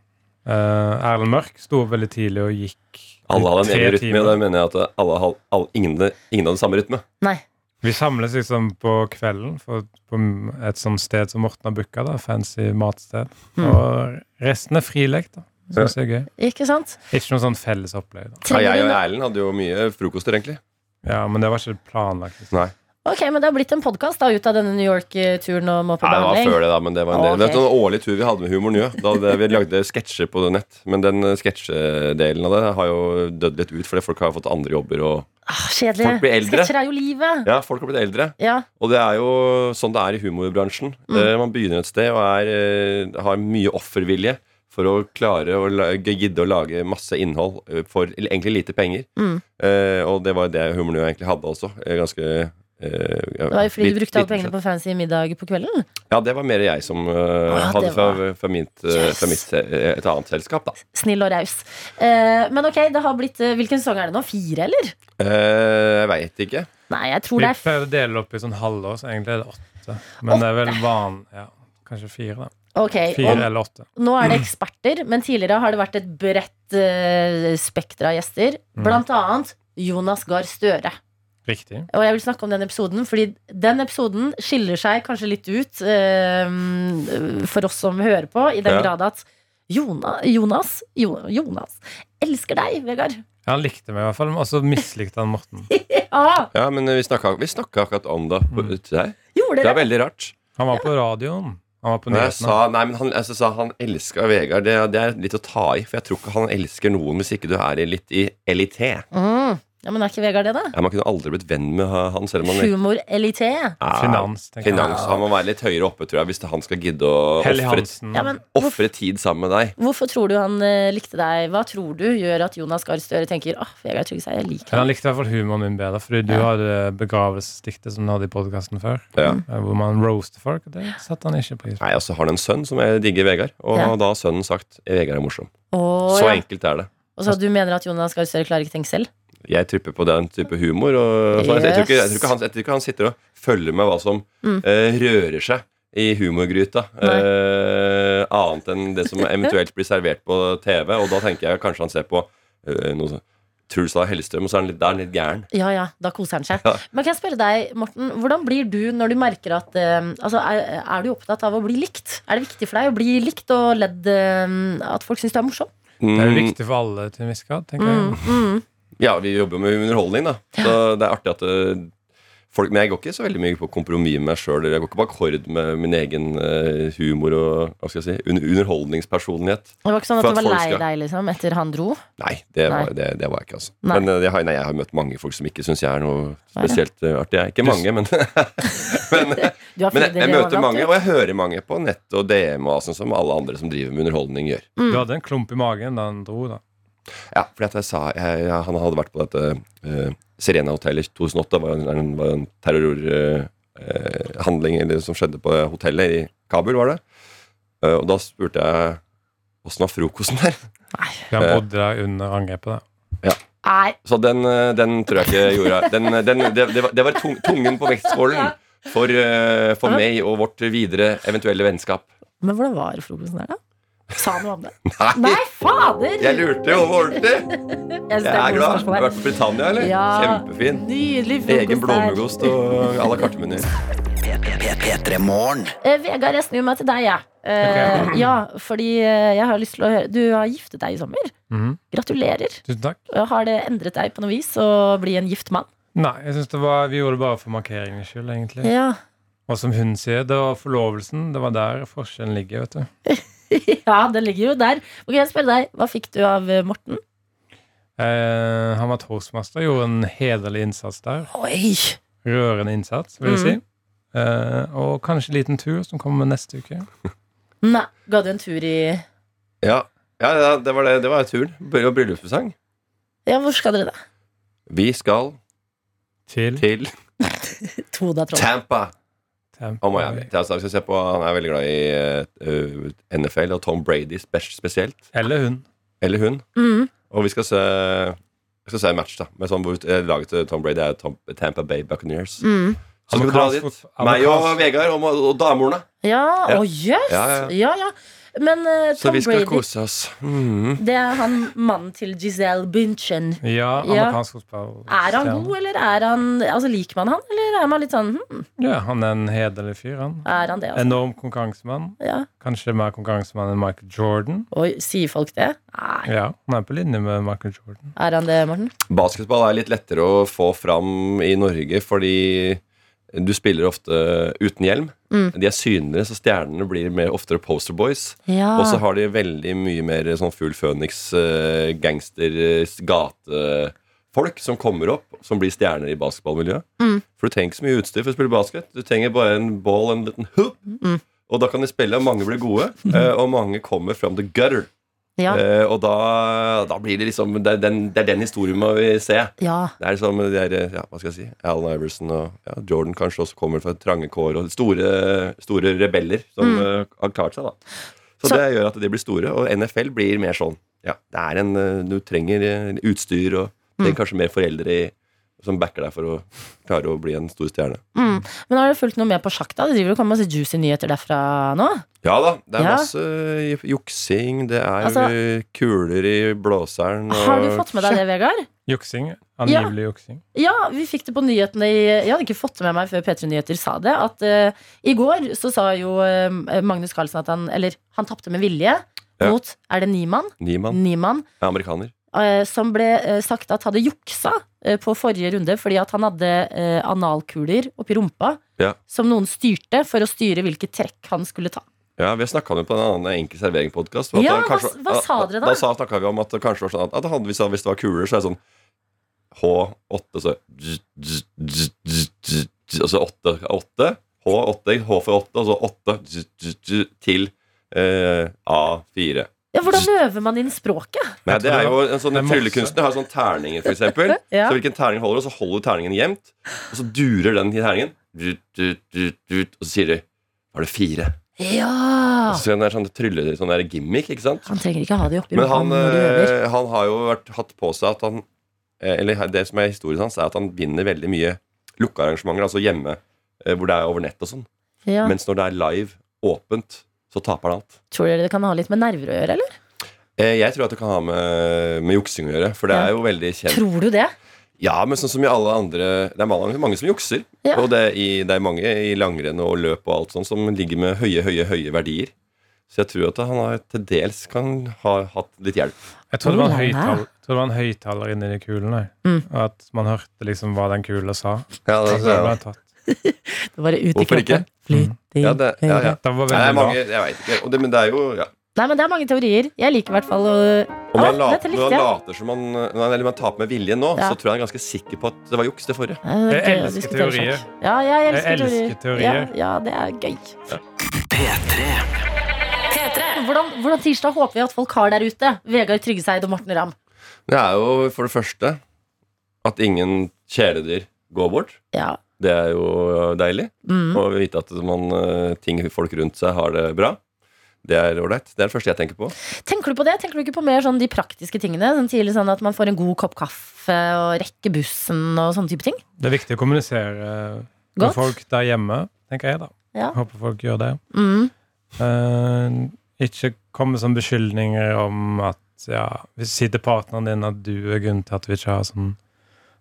Uh, Erlend Mørk sto veldig tidlig og gikk Alle hadde en egen rytme, og da mener jeg at alle, alle, ingen, ingen hadde samme rytme. Nei. Vi samles liksom på kvelden for, på et sånt sted som Morten har booka. Fancy matsted. Mm. Og resten er frilek. da. Syns jeg er gøy. Ikke sant? Ikke noe sånn felles opplegg. da. Ja, jeg og Erlend hadde jo mye frokoster, egentlig. Ja, Men det var ikke planlagt. liksom. Nei. Ok, men det har blitt en podkast ut av denne New York-turen og må på Nei, det var behandling. før det, da, men det var en del. Ok. Det var en årlig tur vi hadde med Humor Njø. Da hadde vi lagde sketsjer på nett. Men den sketsjedelen av det har jo dødd litt ut, fordi folk har fått andre jobber. Og Ah, kjedelig. Folk blir eldre. Sketsjer er jo livet. ja, folk har blitt eldre. Ja. Og det er jo sånn det er i humorbransjen. Mm. Eh, Man begynner et sted og er, eh, har mye offervilje for å klare å lage, gidde å lage masse innhold eh, for egentlig lite penger. Mm. Eh, og det var det Humor Njø egentlig hadde også. Eh, Ganske Det var jo fordi litt- du brukte alle pengene på fancy middag på kvelden. Ja, det var mer jeg som uh, ja, hadde fra, fra, mitt, eh, Yes. fra mitt eh, et annet selskap, da. Snill og raus. Uh, men ok, det har blitt uh, Hvilken sesong er det nå? Fire, eller? Eh, jeg veit ikke. Nei, jeg tror Vi det er pleier å dele opp i sånn halvår, så egentlig er det åtte. Men det er vel van... Ja, kanskje fire, da. Okay, Fire eller åtte. nå er det eksperter, men tidligere har det vært et bredt uh, spekter av gjester. Mm. Blant annet Jonas Gahr Støre. Riktig. Og jeg vil snakke om den episoden, fordi den episoden skiller seg kanskje litt ut eh, for oss som hører på, i den Ja. grad at Jonas, Jonas Jonas elsker deg, Vegard. Ja, han likte meg i hvert fall, og så mislikte han Morten. <laughs> Ja, Ja, men vi snakka, akkurat om det på- Mm. til deg. gjorde Det er veldig rart. Han var på radioen. Han var på nyhetene. sa, nei, men han, altså, sa han elska Vegard, det, det er litt å ta i. For jeg tror ikke han elsker noen hvis ikke du er litt i elité. Mm. Ja, men er ikke Vegard det, da? Ja, man kunne aldri blitt venn med han selv om han Humor-elité. Ja, Finans, tenker jeg. Finans. Han må være litt høyere oppe, tror jeg, hvis han skal gidde å ofre- Ja, tid sammen med deg. hvorfor tror du han uh, likte deg? Hva tror du gjør at Jonas Gahr Støre tenker åh, Vegard Tryggeseid, jeg liker han han? likte i hvert fall humoren min bedre, fordi du Ja. hadde begravelsesdiktet som du hadde i podkasten før. Ja. eh, Hvor man roaster folk, og det satte han ikke pris på. Nei, og så har han en sønn som jeg digger Vegard, og Ja. da har sønnen sagt Vegard er morsom. Åh, Så ja. enkelt er det. Og så du mener at Jonas Gahr Støre klarer ikke tenke selv? Jeg tripper på den type humor. Og, yes. jeg, tror ikke, jeg, tror ikke han, jeg tror ikke han sitter og følger med hva som Mm. uh, rører seg i humorgryta. Uh, annet enn det som eventuelt blir servert på TV. Og da tenker jeg kanskje han ser på uh, noe sånt. Truls A. Hellstrøm, og så er han litt, er han litt gæren. Ja, ja, da koser han seg. Ja. Men kan jeg spørre deg, Morten, hvordan blir du når du merker at eh, Altså, er, er du opptatt av å bli likt? Er det viktig for deg å bli likt og ledd eh, At folk syns du er morsom? Det er jo Mm, viktig for alle til en viss grad, tenker Mm, jeg. mm. Ja, vi jobber med underholdning, da. Så det er artig at eh, folk Men jeg går ikke så veldig mye på kompromiss med meg sjøl. Jeg går ikke på akkord med min egen eh, humor og hva skal jeg si, un underholdningspersonlighet. Det var ikke sånn at at du var lei skal- deg liksom etter han dro? Nei, det var, Det, det var jeg ikke, altså. Nei. Men eh, jeg har, nei, jeg har møtt mange folk som ikke syns jeg er noe spesielt nei. artig. Jeg er ikke mange, men, <laughs> men, <laughs> men jeg, jeg møter overalt, mange, og jeg hører mange på nett og DM og sånn som alle andre som driver med underholdning, gjør. Mm. Du hadde en klump i magen da han dro, da. Ja, fordi at jeg sa jeg, jeg, Han hadde vært på dette uh, Serena Hotel i 2008. var en, en, var en terrorhandling uh, som skjedde på hotellet i Kabul, var det. Uh, og da spurte jeg åssen var frokosten der. Han Eh. bodde der under angrepet. da Nei, Så den, eh, den tror jeg ikke gjorde den, den, det, det, var, det var tung, tungen på vektskålen for, eh, for meg og vårt videre eventuelle vennskap. men hvordan var frokosten der, da? Sa han noe om det? Nei! Nei, fader! Jeg lurte jo ordentlig! Jeg Jeg er glad. Du har vært på Britannia, eller? Ja. Kjempefin. Nydelig Egen frokost Egen blåmuggost og à la carte-meny. Eh, Vegard, jeg snur meg til deg, jeg. Eh, ja, fordi eh, jeg har lyst til å høre Du har giftet deg i sommer. Mm. Gratulerer. Tusen takk. Har det endret deg på noe vis å bli en gift mann? Nei, jeg synes det var, vi gjorde det bare for markeringens skyld, egentlig. Ja. Og som hun sier, det var forlovelsen. Det var der forskjellen ligger, vet du. <laughs> ja, det ligger jo der. Ok, jeg spør deg, Hva fikk du av eh, Morten? Eh, han var toastmaster, gjorde en hederlig innsats der. Oi! Rørende innsats, vil jeg Mm. si. Eh, og kanskje en liten tur som kommer neste uke. <laughs> Nei, Ga du en tur i Ja, ja, ja det var det. Det var turen. Bryllupspresang. Ja, hvor skal dere da? Vi skal Til til. <laughs> Tampa. Tampa. Og Miami. Til altså, jeg skal se på, han er veldig glad i uh, NFL og Tom Brady spesielt. Eller hun. Eller hun. Mm. Og vi skal se jeg skal se en match da med sånn, hvor eh, Laget til Tom Brady er Tom, Tampa Bay Buccaneers. Mm. Så skal vi dra dit. Meg og Vegard og, og damorene. Ja, Ja. Oh, jøss! Ja, ja. Ja, ja. Men eh, Så Tom vi skal Brady, kose oss. Mm. det er han mannen til Giselle Bündchen. Ja, Ja. amerikansk fotball. Er han god, eller er han Altså, liker man han, eller er man litt sånn hmm. Ja, han er en hederlig fyr, han. Er han det, altså? Enorm konkurransemann. Ja. Kanskje mer konkurransemann enn Michael Jordan. Oi, sier folk det? Nei. Ja, han er på linje med Michael Jordan. Er han det, Morten? Basketball er litt lettere å få fram i Norge fordi du spiller ofte uten hjelm. Mm. De er synligere, så stjernene blir mer oftere posterboys. Ja. Og så har de veldig mye mer sånn full føniks, eh, gangster, eh, gatefolk som kommer opp, som blir stjerner i basketballmiljøet. Mm. For du trenger ikke så mye utstyr for å spille basket. Du trenger bare en ball og en liten hoop. Mm. Og da kan de spille, og mange blir gode. <laughs> eh, Og mange kommer from the gutter. Ja. Uh, Og da, da blir det liksom Det er den, det er den historien må vi se. ja. Det er liksom de der, ja, hva skal jeg si Allen Iverson og ja, Jordan kanskje også kommer fra trange kår og store, store rebeller som Mm. uh, har klart seg, da. Så, Så- det gjør at de blir store. Og NFL blir mer sånn Ja, det er en eh, Du trenger utstyr og Mm. trenger kanskje mer foreldre i, som backer deg for å klare å bli en stor stjerne. Mm. Men har du fulgt noe med på sjakk, da? Det driver og kommer masse juicy nyheter derfra nå? Ja da, det er Ja. masse eh, juksing, det er Altså- eh, kuler i blåseren og Har du fått med deg det, Vegard? Juksing. Angivelig juksing. Ja, vi fikk det på nyhetene i Jeg hadde ikke fått det med meg før P3 Nyheter sa det. At uh, i går så sa jo uh, Magnus Carlsen at han Eller han tapte med vilje Ja. mot Er det Niemann? Niemann, Niemann Ja, amerikaner. Eh, som ble eh, sagt at hadde juksa eh, på forrige runde fordi at han hadde analkuler oppi rumpa Ja. som noen styrte for å styre hvilket trekk han skulle ta. Ja, Vi snakka jo på en annen enkel servering-podkast. Ja, hva- hva sa dere da? Da sa- snakka vi om at det kanskje var sånn at, at han, hvis, hvis det var kuler, så er det sånn H8, så Altså 8, 8 H8, H for 8, og så 8 til eh, A4. Ja, Hvordan øver man inn språket? Nei, det er jo en sånn er. Tryllekunstner har sånn terninger, eksempel. <laughs> Ja. Så hvilken terning holder du, og så holder du terningen jevnt. Og så durer den i terningen, og så sier de Var det fire? Ja! Så det er sånn trylle, sånn der gimmick, ikke sant? Han trenger ikke ha det oppi Men han, øver. eh, han har jo vært, hatt på seg at han eh, Eller det som er historien hans, er at han vinner veldig mye lukka arrangementer, altså hjemme, eh, hvor det er over nett og sånn. Ja. Mens når det er live, åpent, så taper han alt. Tror dere det kan ha litt med nerver å gjøre, eller? Eh, Jeg tror at det kan ha med, med juksing å gjøre, for det Ja. er jo veldig kjent. Tror du det? Ja, men sånn som i alle andre Det er mange, mange som jukser. Ja. Og det er, i, det er mange i langrenn og løp og alt sånt som ligger med høye, høye, høye verdier. Så jeg tror at han har, til dels kan ha hatt litt hjelp. Jeg tror det var en er høyttaler, det? tror det var en høyttaler inni de kulene. Mm. At man hørte liksom hva den kula sa. Ja, det, så tatt. Det var ut i Hvorfor kroppen. Flytt i ja, det, ja, ja. Det var Nei, veldig mange, jeg vet ikke. Og det, men det er jo ja. Nei, men det er mange teorier. Jeg liker i hvert fall å Om når ah, later, jeg. later som man, eller man taper med vilje nå, Ja. så tror jeg han er ganske sikker på at det var juks, det forrige. Er Jeg elsker teorier. Ja, jeg elsker, Jeg elsker teorier. Ja, ja, det er gøy. P3. P3. Hvordan, hvordan tirsdag håper vi at folk har der ute? Vegard Tryggeseid og Morten Ramm. Det er jo for det første at ingen kjæledyr går bort. Ja. Det er jo deilig. Mm. Å vite at man, eh, ting folk rundt seg har det bra. Det er ålreit. Det er det første jeg tenker på. Tenker du på det? Tenker du ikke på mer sånn de praktiske tingene? Sånn tidlig sånn At man får en god kopp kaffe og rekker bussen og sånne type ting? Det er viktig å kommunisere med Godt. folk der hjemme, tenker jeg, da. Ja. Håper folk gjør det. Mm. Uh, ikke komme som beskyldninger om at ja, hvis sier til partneren din at du er grunnen til at vi ikke har sånn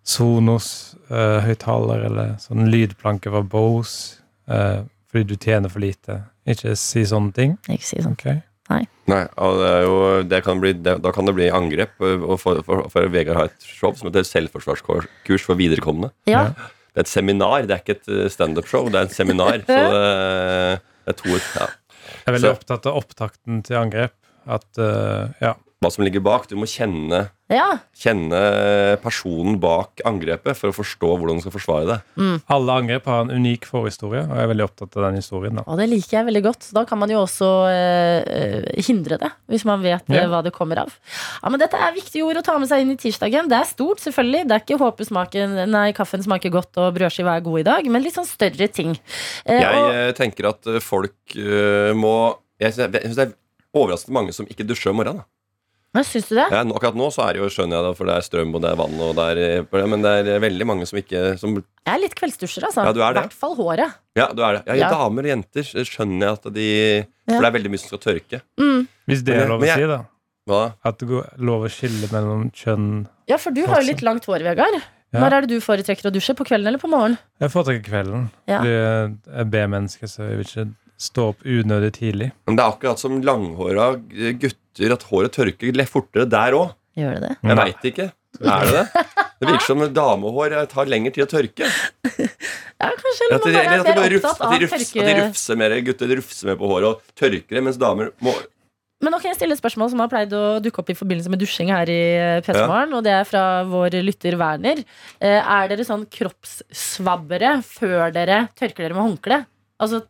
Sonos-høyttaler eller sånn lydplanke fra Bose eh, fordi du tjener for lite. Ikke si sånne ting. Ikke si sånn. okay. Nei, Nei det er jo, det kan bli, det, Da kan det bli angrep. Og for, for, for Vegard har et show som heter Selvforsvarskurs for viderekomne. Ja. Det er et seminar, det er ikke et eh, standup-show. Det er et seminar. Så det, <laughs> det er to ja. Jeg er veldig Så- opptatt av opptakten til angrep. At uh, ja, Hva som ligger bak. Du må kjenne, ja. kjenne personen bak angrepet for å forstå hvordan du skal forsvare det. alle angrep har en unik forhistorie, og jeg er veldig opptatt av den historien. da. Og det liker jeg veldig godt. Da kan man jo også eh, eh, hindre det, hvis man vet eh, Ja. hva det kommer av. Ja, men Dette er viktige ord å ta med seg inn i tirsdagen. Det er stort, selvfølgelig. Det er ikke håpesmaken Nei, kaffen smaker godt og brødskiva er god i dag, men litt sånn større ting. Eh, Jeg og, eh, tenker at folk uh, må Jeg syns det er overraskende mange som ikke dusjer om morgenen. da. Men syns du det? Ja, akkurat nå så er det jo, skjønner jeg det, for det er strøm og det er vann, og det er, eh, men det er veldig mange som ikke som, Jeg er litt kveldsdusjer, altså. Ja, du er I hvert fall håret. Ja, du er det. Ja, Ja. Damer og jenter skjønner jeg at de For det er veldig mye som skal tørke. Mm. Hvis det er lov å jeg- si, da. Hva? At det går lov å skille mellom kjønn. Ja, for du har jo litt langt hår, Vegard. Ja. Når er det du foretrekker å dusje? På kvelden eller på morgenen? Jeg foretrekker kvelden. Ja. Jeg er B-menneske, så jeg vil ikke stå opp unødig tidlig. Men det er akkurat som langhåra gutter, at håret tørker litt fortere der òg. Gjør det det? Jeg veit ikke. Er det det? Det virker som damehår tar lengre tid å tørke. Ja, kanskje At de, eller at de, bare rufs, at de, rufs, at de rufser mer, gutter rufser mer på håret og tørker det, mens damer må Men kan jeg stille et spørsmål som har pleid å dukke opp i forbindelse med dusjing her i P3morgen, og det er fra vår lytter Werner. Eh, Er dere sånn kroppssvabbere før dere tørker dere med håndkle? Altså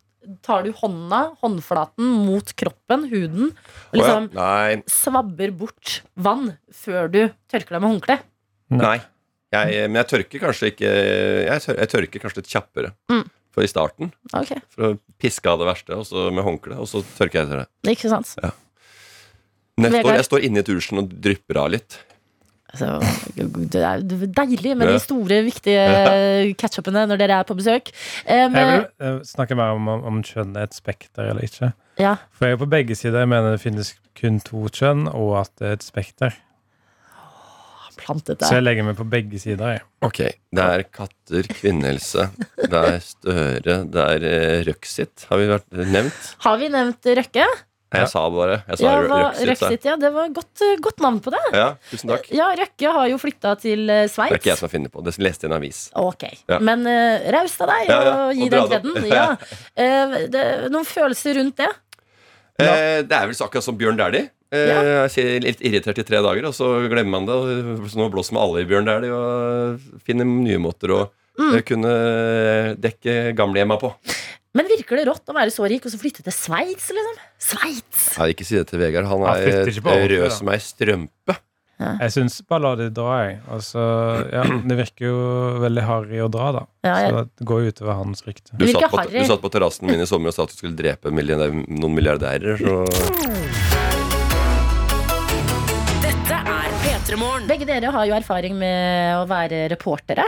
tar du hånda, håndflaten, mot kroppen, huden, og Å ja. liksom svabber bort vann før du tørker deg med håndkle? nei. Jeg, men jeg tørker kanskje ikke Jeg, tør, jeg tørker kanskje litt kjappere. Mm. For i starten. Okay. For å piske av det verste, og så med håndkle, og så tørker jeg etter det. ikke sant? Ja. står, Vegard? jeg står inni dusjen og drypper av litt. Så, det er deilig med de store, viktige catchupene når dere er på besøk. Um, Jeg vil eh, snakke mer om, om kjønn er et spekter eller ikke. ja. For jeg er på begge sider. Jeg mener det finnes kun to kjønn, og at det er et spekter. plantet Så jeg legger meg på begge sider. Jeg. Ok, Det er katter, kvinnehelse, det er Støre, det er eh, Røksit. Har vi vært nevnt? Har vi nevnt Røkke? Jeg sa det bare. Jeg sa Ja, Røksit. Røksit, ja, det var godt, eh, godt navn på det. Ja, tusen takk. Ja, Røkke har jo flytta til Sveits. Det er ikke jeg som har funnet på det. Leste i en avis. Ok, Ja. Men uh, raust av deg å gi den kreden. <laughs> Ja. Uh, det, noen følelser rundt det? Eh, det er vel så akkurat som Bjørn Dæhlie. Eh, litt irritert i tre dager, og så glemmer man det. Så nå blåser man alle i Bjørn Dæhlie og finner nye måter å Mm. eh, kunne dekke gamlehjemma på. Men virker det rått å være så rik og så flytte til Sveits, liksom? Sveits! Ja, ikke si det til Vegard. Han er han rød som ei strømpe. Jeg syns bare la det dra, jeg. Altså, ja, det virker jo veldig harry å dra, da. Ja, jeg- Så det går jo utover hans rykte. Du satt, på, du satt på terrassen min i sommer og sa at du skulle drepe milliardær, noen milliardærer. Så Dette er P3 Morgen. Begge dere har jo erfaring med å være reportere.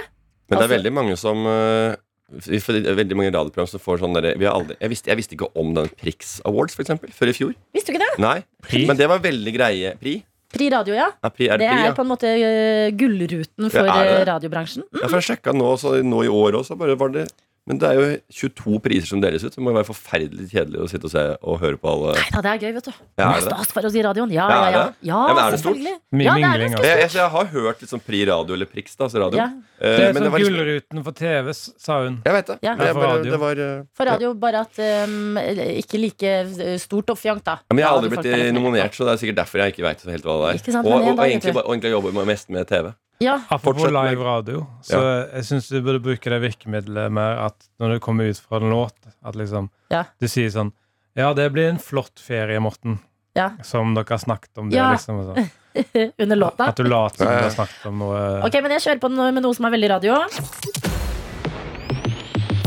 Men det er Altså- veldig mange som eh, For det er veldig mange radioprogram som får sånn derre vi jeg, visste, jeg visste ikke om den Prix Awards, for eksempel, før i fjor. Visste du ikke det? Nei, Pri? Men det var veldig greie. Pri? Pri Radio, ja. Ja, pri er Det det pri, er ja. på en måte uh, gullruten for Ja, er eh, radiobransjen. Mm. Ja, for jeg sjekka nå, så nå i år også, bare var det Men det er jo 22 priser som deles ut. Det må jo være forferdelig kjedelig å sitte og se og høre på alle. Nei da, det er gøy, vet du. Ja, er det stas for oss i radioen. Ja, Ja, ja, ja. ja Ja, men er det stort? Mye Ja, mingling. Jeg, jeg, jeg har hørt liksom Pri Radio eller Prix, da, altså radio. Ja. Eh, Det er men det som var liksom, Gullruten for TV, sa hun. jeg vet det. Ja. Det, for bare, radio. det var uh, For radio, bare at um, ikke like stort stort oppfjangt, da. Ja, men jeg har aldri blitt er litt nominert, så det er sikkert derfor jeg ikke veit helt hva det er. Ikke sant, og, og, og egentlig, og egentlig jobber jeg mest med TV. Ja, Apropos live radio, så jeg syns du burde bruke det virkemidlet mer at når du kommer ut fra en låt, at liksom Ja. Du sier sånn Ja, det blir en flott ferie, Morten. Ja. Som dere har snakket om det, Ja. liksom. og sånn. <laughs> under låta. At du later som Ja, du har snakket om noe Ok, men jeg kjører på med noe som er veldig radio.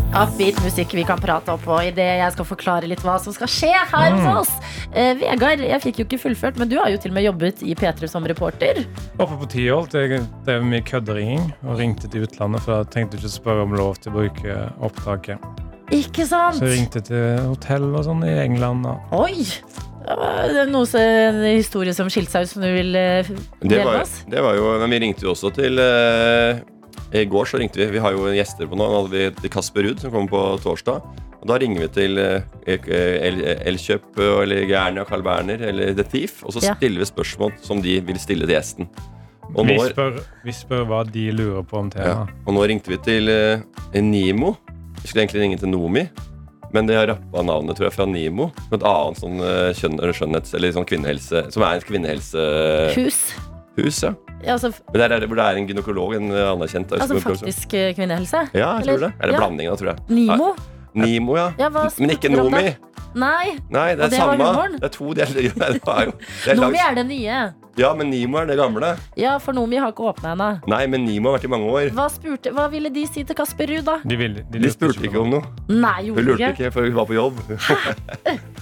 Upbeat musikk vi kan prate opp på idet jeg skal forklare litt hva som skal skje her Mm. hos oss. Eh, Vegard, jeg fikk jo ikke fullført, men du har jo til og med jobbet i P3 som reporter. Oppe på Tiholt. jeg drev mye kødderinging og ringte til utlandet, for jeg tenkte ikke å spørre om lov til å bruke opptaket. Ikke sant? Så jeg ringte til hotell og sånn i England. Og Oi! Det var noe, så- en historie som skilte seg ut, som du vil eh, dele med oss? det var jo Men vi ringte jo også til eh, I går så ringte vi Vi har jo gjester på nå. Nå hadde vi Kasper Ruud, som kommer på torsdag. Og da ringer vi til eh, El- Elkjøp eh, eller Gernia, Carl Berner eller The Thief, og så Ja. stiller vi spørsmål som de vil stille til gjesten. Og vi, spør, vi spør hva de lurer på om ja, og nå ringte vi til eh, Nimo. Vi skulle egentlig ringe til Nomi, men de har rappa navnet tror jeg fra Nimo. Et annet sånn eh, kjønn, eller skjønnhets... Eller sånn kvinnehelse Som er et kvinnehelsehus. Hus? Ja. Ja, altså, Men der er det, hvor det er en gynekolog, en eh, anerkjent altså faktisk eh, kvinnehelse? Ja, jeg tror det. Eller ja. blanding, tror jeg. Nimo? Nimo, ja. Ja, Men ikke Nomi. Nei, Nei, det Og er det var samme. humoren? Det er to deler. Det er jo, det er Nomi er det nye. Ja, men Nimo er det gamle. Ja, for Nomi har ikke åpna ennå. Nei, men Nimo har vært i mange år. Hva, spurte- hva ville de si til Kasper Ruud, da? De, ville, de, De lurte spurte ikke om noe. Nei, Hun gjorde lurte de ikke. ikke, for hun var på jobb.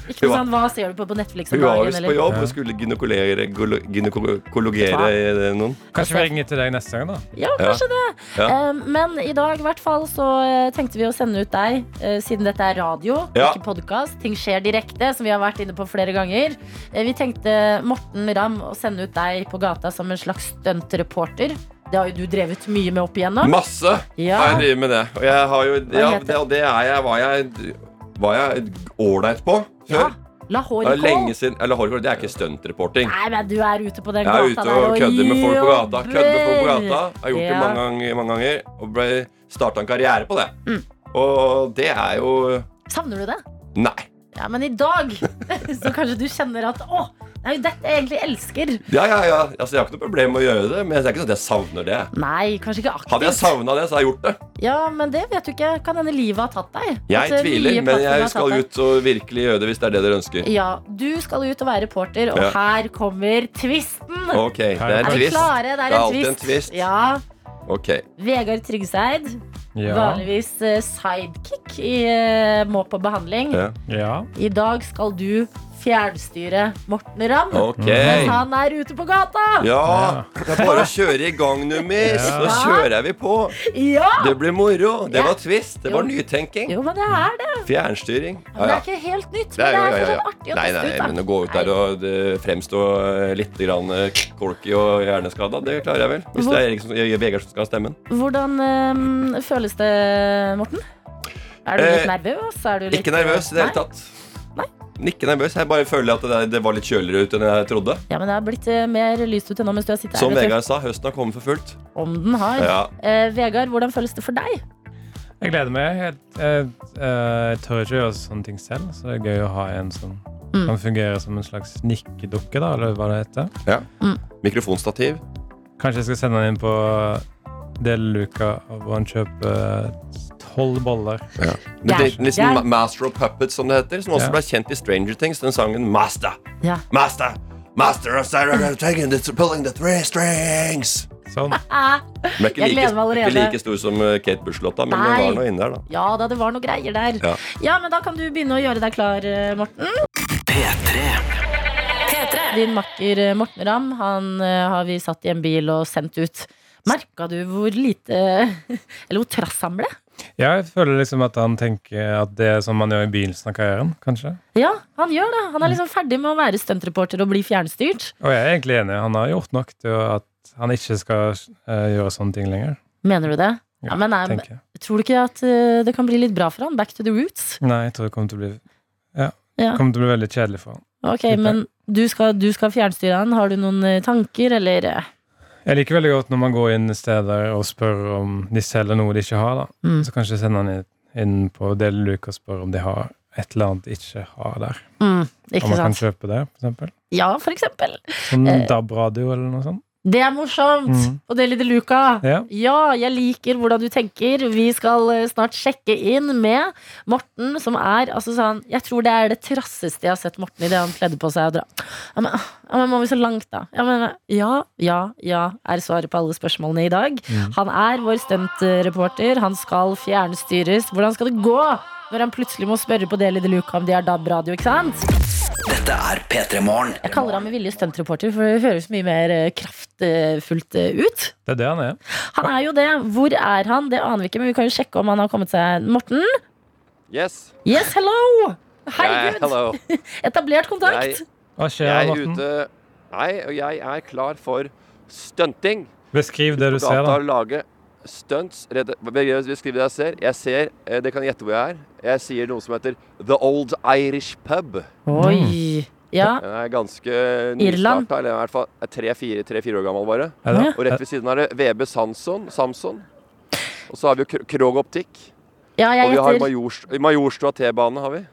Ikke sånn, Hva ser du på på Netflix om Hun var dagen? visst på Eller? jobb og skulle gynekologere, gylo- gynekologere eh, noen. Kanskje vi ringer til deg neste gang, da? Ja, kanskje det. Ja. Eh, men i dag i hvert fall så eh, tenkte vi å sende ut deg, eh, siden dette er radio, Ja. ikke podkast. Ting skjer direkte, som vi har vært inne på flere ganger. Eh, vi tenkte Morten Ramm å sende ut deg på gata som en slags stuntreporter. Det har jo du drevet mye med opp igjennom. Masse Ja. har jeg drevet med det. Og jeg har jo ja, heter det? det, og det er jeg, var jeg var jeg ålreit på Ja. før. La Det håret er lenge gå. siden Eller Hårgård, det er ikke stuntreporting. Nei, men du er ute på den Jeg er gata ute og kødder med folk på gata. Kødder med folk på gata. Jeg har gjort det Ja. mange ganger, mange ganger og ble starta en karriere på det. Mm. Og det er jo Savner du det? Nei. Ja, men i dag <laughs> så kanskje du kjenner at å, det er jo dette jeg egentlig elsker. Ja, ja, ja. Altså, jeg har ikke noe problem med å gjøre det, men det er ikke sånn at jeg savner det. Nei, kanskje ikke aktivt. Hadde jeg savna det, så hadde jeg gjort det. Ja, men det vet du ikke. Kan hende livet har tatt deg. Jeg eh, tviler, men jeg skal ut og virkelig gjøre det hvis det er det dere ønsker. Ja, du skal ut og være reporter, og Ja. her kommer twisten. Ok, det er Er en er vi twist. klare? Det er Det er en alltid en twist. Ja. Okay. Vegard Tryggseid Ja. vanligvis eh, sidekick i eh, Må på behandling. Ja. ja. I dag skal du fjernstyre Morten Ramm. Okay. Mens han er ute på gata. Ja, det er bare å kjøre i gang, Nummis. Ja. Så kjører vi på. Ja! Det blir moro. Det var twist. Det var nytenking. Jo, men det er det. Fjernstyring. Men det er ikke helt nytt. Det er Men jo, det ja, er ja, fortsatt artig å Nei, teste nei, ut. da. men å gå ut der og fremstå eh, litt grann, eh, corky og hjerneskada, det klarer jeg vel. Hvis det er Erik som, eh, Vegard som skal ha stemmen. Hvordan eh, føles det, Morten? Er du litt Eh, nervøs? Er du litt, Ikke nervøs i det hele tatt. Nei. Ikke nervøs. Jeg bare føler at det, det var litt kjøligere ut enn jeg trodde. Ja, men det har blitt eh, mer lyst ut ennå mens du har sittet Som her. vet du. Vegard sa, høsten har kommet for fullt. Om den har. Ja. Eh, Vegard, hvordan føles det for deg? Jeg gleder meg. Jeg, jeg, jeg tør ikke gjøre sånne ting selv, så det er gøy å ha en som Mm. kan fungere som en slags nikkedukke, da, eller hva det heter. Mikrofonstativ. Kanskje jeg skal sende den inn på deleluka hvor han kjøper tolv boller. Ja. Men Det, liksom Gæren. Ma- Master of Puppets, som det heter. Som også Ja. ble kjent i Stranger Things. Den sangen Master. Ja. Master. Master of Sarah taking the, pulling the three strings. Sånn. <laughs> Men er ikke like, ikke like stor som eh, Kate Bush-låta, men Nei. det var noe inni der, da. ja da, det var noe greier der. Ja. Ja, men da kan du begynne å gjøre deg klar, eh, Morten. P3. P3. Din makker eh, Morten Ramm, han eh, har vi satt i en bil og sendt ut. Merka du hvor lite <laughs> Eller hvor trass han ble? Ja, jeg føler liksom at han tenker at det er sånn man gjør i begynnelsen av karrieren, kanskje. Ja, han gjør det. Han er liksom ferdig med å være stuntreporter og bli fjernstyrt. Og jeg er egentlig enig. Han har gjort nok til at han ikke skal eh, gjøre sånne ting lenger. Mener du det? Ja, men er, tenker jeg. tror du ikke at eh, det kan bli litt bra for han? Back to the roots? Nei, jeg tror det kommer til å bli Ja. Ja. kommer til å bli veldig kjedelig for han. Ok, Litt men du skal, du skal fjernstyre han. Har du noen eh, tanker, eller? Jeg liker veldig godt når man går inn steder og spør om de selger noe de ikke har. da Mm. Så kanskje sender han inn- på Deli Luke og spør om de har et eller annet de ikke har der. Mm, Om man man kan kjøpe det, for eksempel. Ja, for eksempel. Sånn Eh. DAB-radio eller noe sånt. Det er morsomt! Mm. Og det, lille Luca. Ja. Ja, jeg liker hvordan du tenker. Vi skal eh, snart sjekke inn med Morten, som er altså sånn Jeg tror det er det trasseste jeg har sett Morten i det han kledde på seg og dra. Ja, men, ja, men må vi så langt, da? Ja, men, ja, ja, ja, er svaret på alle spørsmålene i dag. Mm. Han er vår stuntreporter. Han skal fjernstyres. Hvordan skal det gå når han plutselig må spørre på Deli de Luca om de har DAB-radio, ikke sant? Dette er P3 Morgen. Jeg kaller ham med vilje stuntreporter, for det høres mye mer eh, kraftfullt eh, ut. Det er det han er. Han er jo det. Hvor er han? Det aner vi ikke, men vi kan jo sjekke om han har kommet seg Morten? Yes. Yes, hello! Herregud! hello. Etablert kontakt. Jeg, Hva skjer, jeg er Morten? ute Nei, og jeg er klar for stunting. Beskriv det du ser, da. lage stunts. Beskriv det jeg ser. Jeg ser eh, Dere kan gjette hvor jeg er. Jeg sier noe som heter The Old Irish Pub. Oi. Ja. Den er ganske Irland. nystarta, eller i hvert fall tre-fire år gammel bare. Ja. Og rett ved siden er det VB Samson. Samson. Og så har vi jo Kr- Krog Optikk. ja, Og vi har Majorstua T-bane. har vi.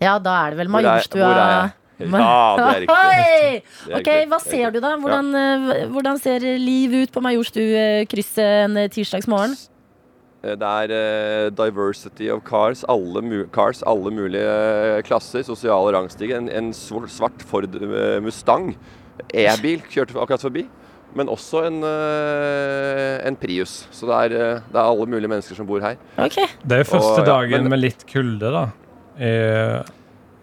Ja, da er det vel Hvor er- Majorstua. hvor er jeg? Ja, det er riktig. <laughs> Det er Ok, riktig. Hva er ser du, da? Hvordan, ja. hvordan ser livet ut på Majorstukrysset en eh, tirsdagsmorgen? Eh, Det er eh, diversity of cars, alle, mu cars, alle mulige eh, klasser, sosiale rangstiger. En, en svart Ford eh, Mustang, e-bil, kjørte akkurat forbi. Men også en, eh, en Prius. Så det er, eh, det er alle mulige mennesker som bor her. Okay. Det er jo første Og, ja, dagen men- med litt kulde, da. I,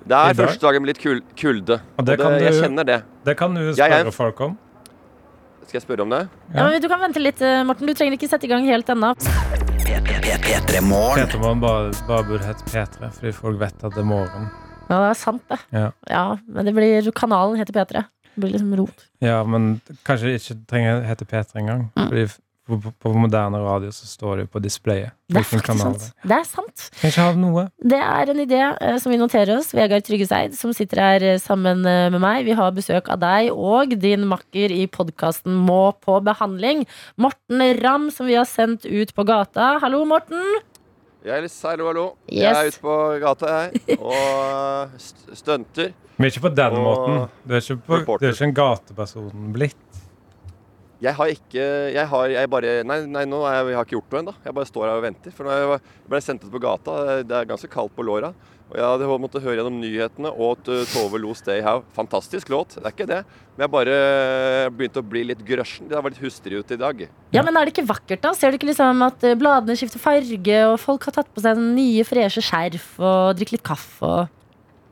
Det er første dagen med litt kul kulde. Og det Og kan jeg kjenner det. det kan du Jeg jeg, spørre folk om. Skal jeg spørre om det? ja, men Du kan vente litt, eh, Morten. Du trenger ikke sette i gang helt ennå. P3 Morgen. Peter må bare, bare burde hete P3, fordi folk vet at det er morgen. Ja, det er sant, det. Ja. Men det blir, kanalen heter P3. Det blir liksom rot. Ja, men kanskje ikke trenger hete P3 engang. Mm. Fordi på, på, på moderne radio så står det på displayet. Det er faktisk kanal sant. Det er sant. Noe. Det er en idé uh, som vi noterer oss. Vegard Tryggeseid, som sitter her eh, sammen uh, med meg. Vi har besøk av deg og din makker i podkasten Må på behandling. Morten Ramm, som vi har sendt ut på gata. Hallo, Morten. Jeg er litt hallo, hallo. Yes. Jeg er ute på gata, jeg. Og st stunter. Men ikke på den Og måten. Du er ikke, på, du er ikke en gateperson blitt. Jeg har ikke Jeg har jeg bare Nei, nei nå jeg, jeg har ikke gjort noe ennå. Jeg bare står her og venter. For når jeg ble sendt ut på gata, det er ganske kaldt på låra. Og jeg hadde måttet høre gjennom nyhetene og uh, Tove Lo Stay How. Fantastisk låt, det er ikke det. Men jeg bare begynte å bli litt grøsjen. Det var litt hustrig ute i dag. Ja, men Er det ikke vakkert, da? Ser du ikke liksom at eh, bladene skifter farge, og folk har tatt på seg nye, freshe skjerf og drikker litt kaffe og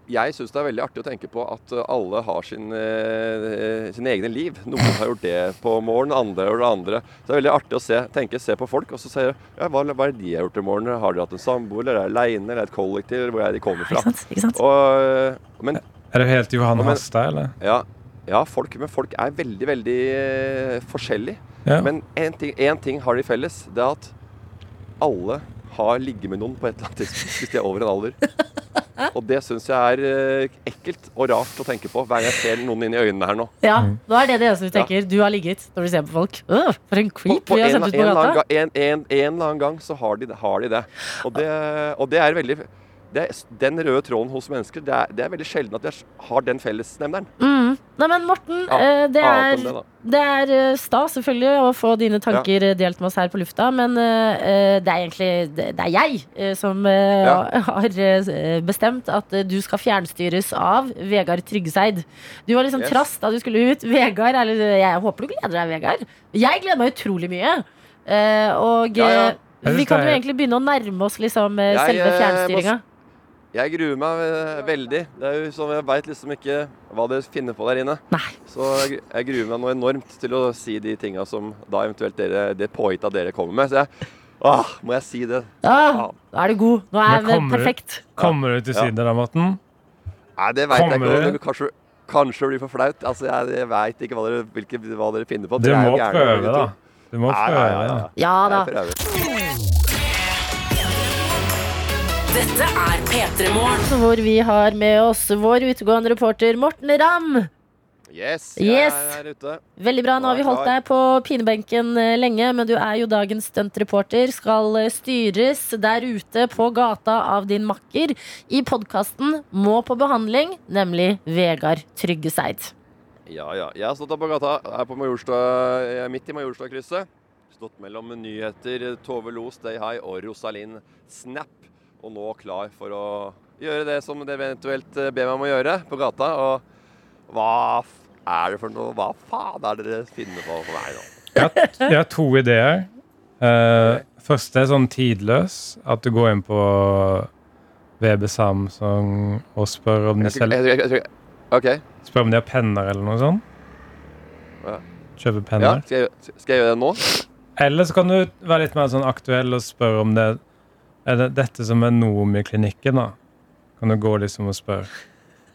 Jeg syns det er veldig artig å tenke på at uh, alle har sin, uh, sine egne liv. Noen har gjort det på morgenen, andre gjort det andre. Så det er veldig artig å se, tenke, se på folk, og så si ja, hva, hva er det de har gjort i morgen? Har de hatt en samboer, eller er de aleine, eller et kollektiv, eller hvor er de kommer fra. Ikke sant? Ikke sant? Og, men Er du helt Johan Hastad, eller? ja, ja folk, men folk er veldig, veldig uh, forskjellige. Ja. Men én ting, en ting har de felles. Det er at alle har ligget med noen på et eller annet tidspunkt hvis de er over en alder. <laughs> Og det syns jeg er eh, ekkelt og rart å tenke på hver gang jeg ser noen inn i øynene her nå. Ja, nå er det det eneste du tenker. Du har ligget når du ser på folk. Øh, for en creep på vi har en, sendt ut på gata. En, en, en, en eller annen gang så har de, har de det. Og det, og det er veldig det Den røde tråden hos mennesker, det er, det er veldig sjelden at de er- har den fellesnevneren. Mm. Nei, men Morten, Ja, eh, det er det. Det er eh, stas selvfølgelig å få dine tanker ja. delt med oss her på lufta, men eh, eh, det er egentlig det er jeg eh, som eh, Ja. <laughs> har eh, bestemt at eh, du skal fjernstyres av Vegard Tryggeseid. Du var liksom Yes. trass da du skulle ut. Vegard, eller jeg håper du gleder deg, Vegard. Jeg gleder meg utrolig mye. Eh, og Ja, ja. eh, vi kan jo egentlig begynne å nærme oss liksom, eh, Jeg, selve eh, fjernstyringa. Jeg gruer meg eh, veldig. Det er jo sånn, Jeg veit liksom ikke hva dere finner på der inne. Nei. Så jeg, gruer meg noe enormt til å si de tinga som da eventuelt dere, det påhitta dere kommer med. Så jeg, Åh, må jeg si det? Ja, da er du god. Nå er det perfekt. Kommer du til Ja. Syden da, Morten? Nei, det veit jeg ikke. det? Det kanskje, kanskje det blir for flaut. Altså, jeg, jeg veit ikke hva dere, hvilke, hva dere finner på. Du må prøve, da. Du må Ja, ja, ja, ja. da. Ja da. Dette er P3 Morgen. Hvor vi har med oss vår utegående reporter Morten Ramm. Yes, jeg Yes. er ute. Veldig bra. Nå har vi holdt deg på pinebenken eh, lenge, men du er jo dagens stuntreporter. Skal eh, styres der ute på gata av din makker i podkasten Må på behandling, nemlig Vegard Tryggeseid. Ja, ja. Jeg har stått her på gata. Er på Majorstad, jeg er midt i Majorstad-krysset. Stått mellom nyheter, Tove Lo, Stay High og Rosalind Snap. Og nå klar for å gjøre det som det eventuelt eh, ber meg om å gjøre på gata. Og hva er det for noe? Hva faen er det dere finner på for meg nå? Jeg jeg har to ideer. Uh, første er sånn tidløs. At du går inn på VB Samsung og spør om de, selger skal, selv, jeg, jeg, jeg, OK. spør om de har penner eller noe sånt. Kjøpe penner. Ja, skal, jeg, skal jeg gjøre det nå? Eller så kan du være litt mer sånn aktuell og spørre om det er det dette som er Noomi-klinikken. da? Kan du gå liksom og spørre.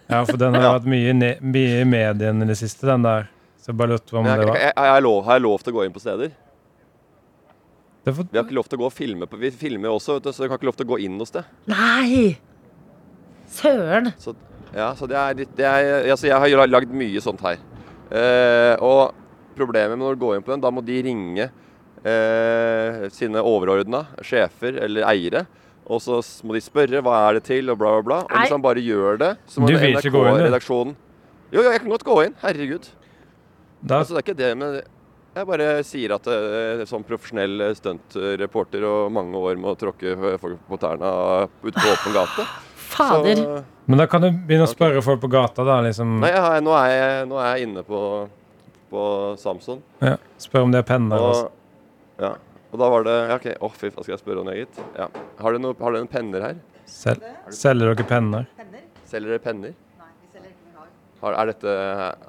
Ja, for den har Ja. vært mye, mye i mediene i det siste, den der. Så jeg bare lurte på om Jeg, det var jeg, jeg lov, har jeg lov til å gå inn på steder? det er for, Vi har ikke lov til å gå og filme på Vi filmer jo også, vet du, så vi har ikke lov til å gå inn noe sted. Nei! Søren. Så, ja, så det er litt det er, altså Jeg har lagd mye sånt her. Eh, og problemet med når du går inn på den, da må de ringe eh, sine overordna, sjefer eller eiere. Og så må de spørre hva er det til, og bla, bla, bla. Og hvis han bare gjør det, så må? NRK-redaksjonen Jo, jo, jeg kan godt gå inn. Herregud. da, Altså, det er ikke det, men jeg bare sier at eh, som profesjonell stuntreporter og mange år med å tråkke folk på tærne ute på åpen gate <laughs> Fader. Så, men da kan du begynne å spørre folk på gata. da, liksom, nei, jeg, nå, er jeg, nå er jeg inne på, på Samson. ja, Spør om de har penner. og Og, ja, og da var det ja, OK, å fy, da skal jeg spørre om det, gitt? Ja. Har dere noe- noen penner her? Sel, selger dere penner? Selger dere penner? Nei, vi selger ikke noe har. Er dette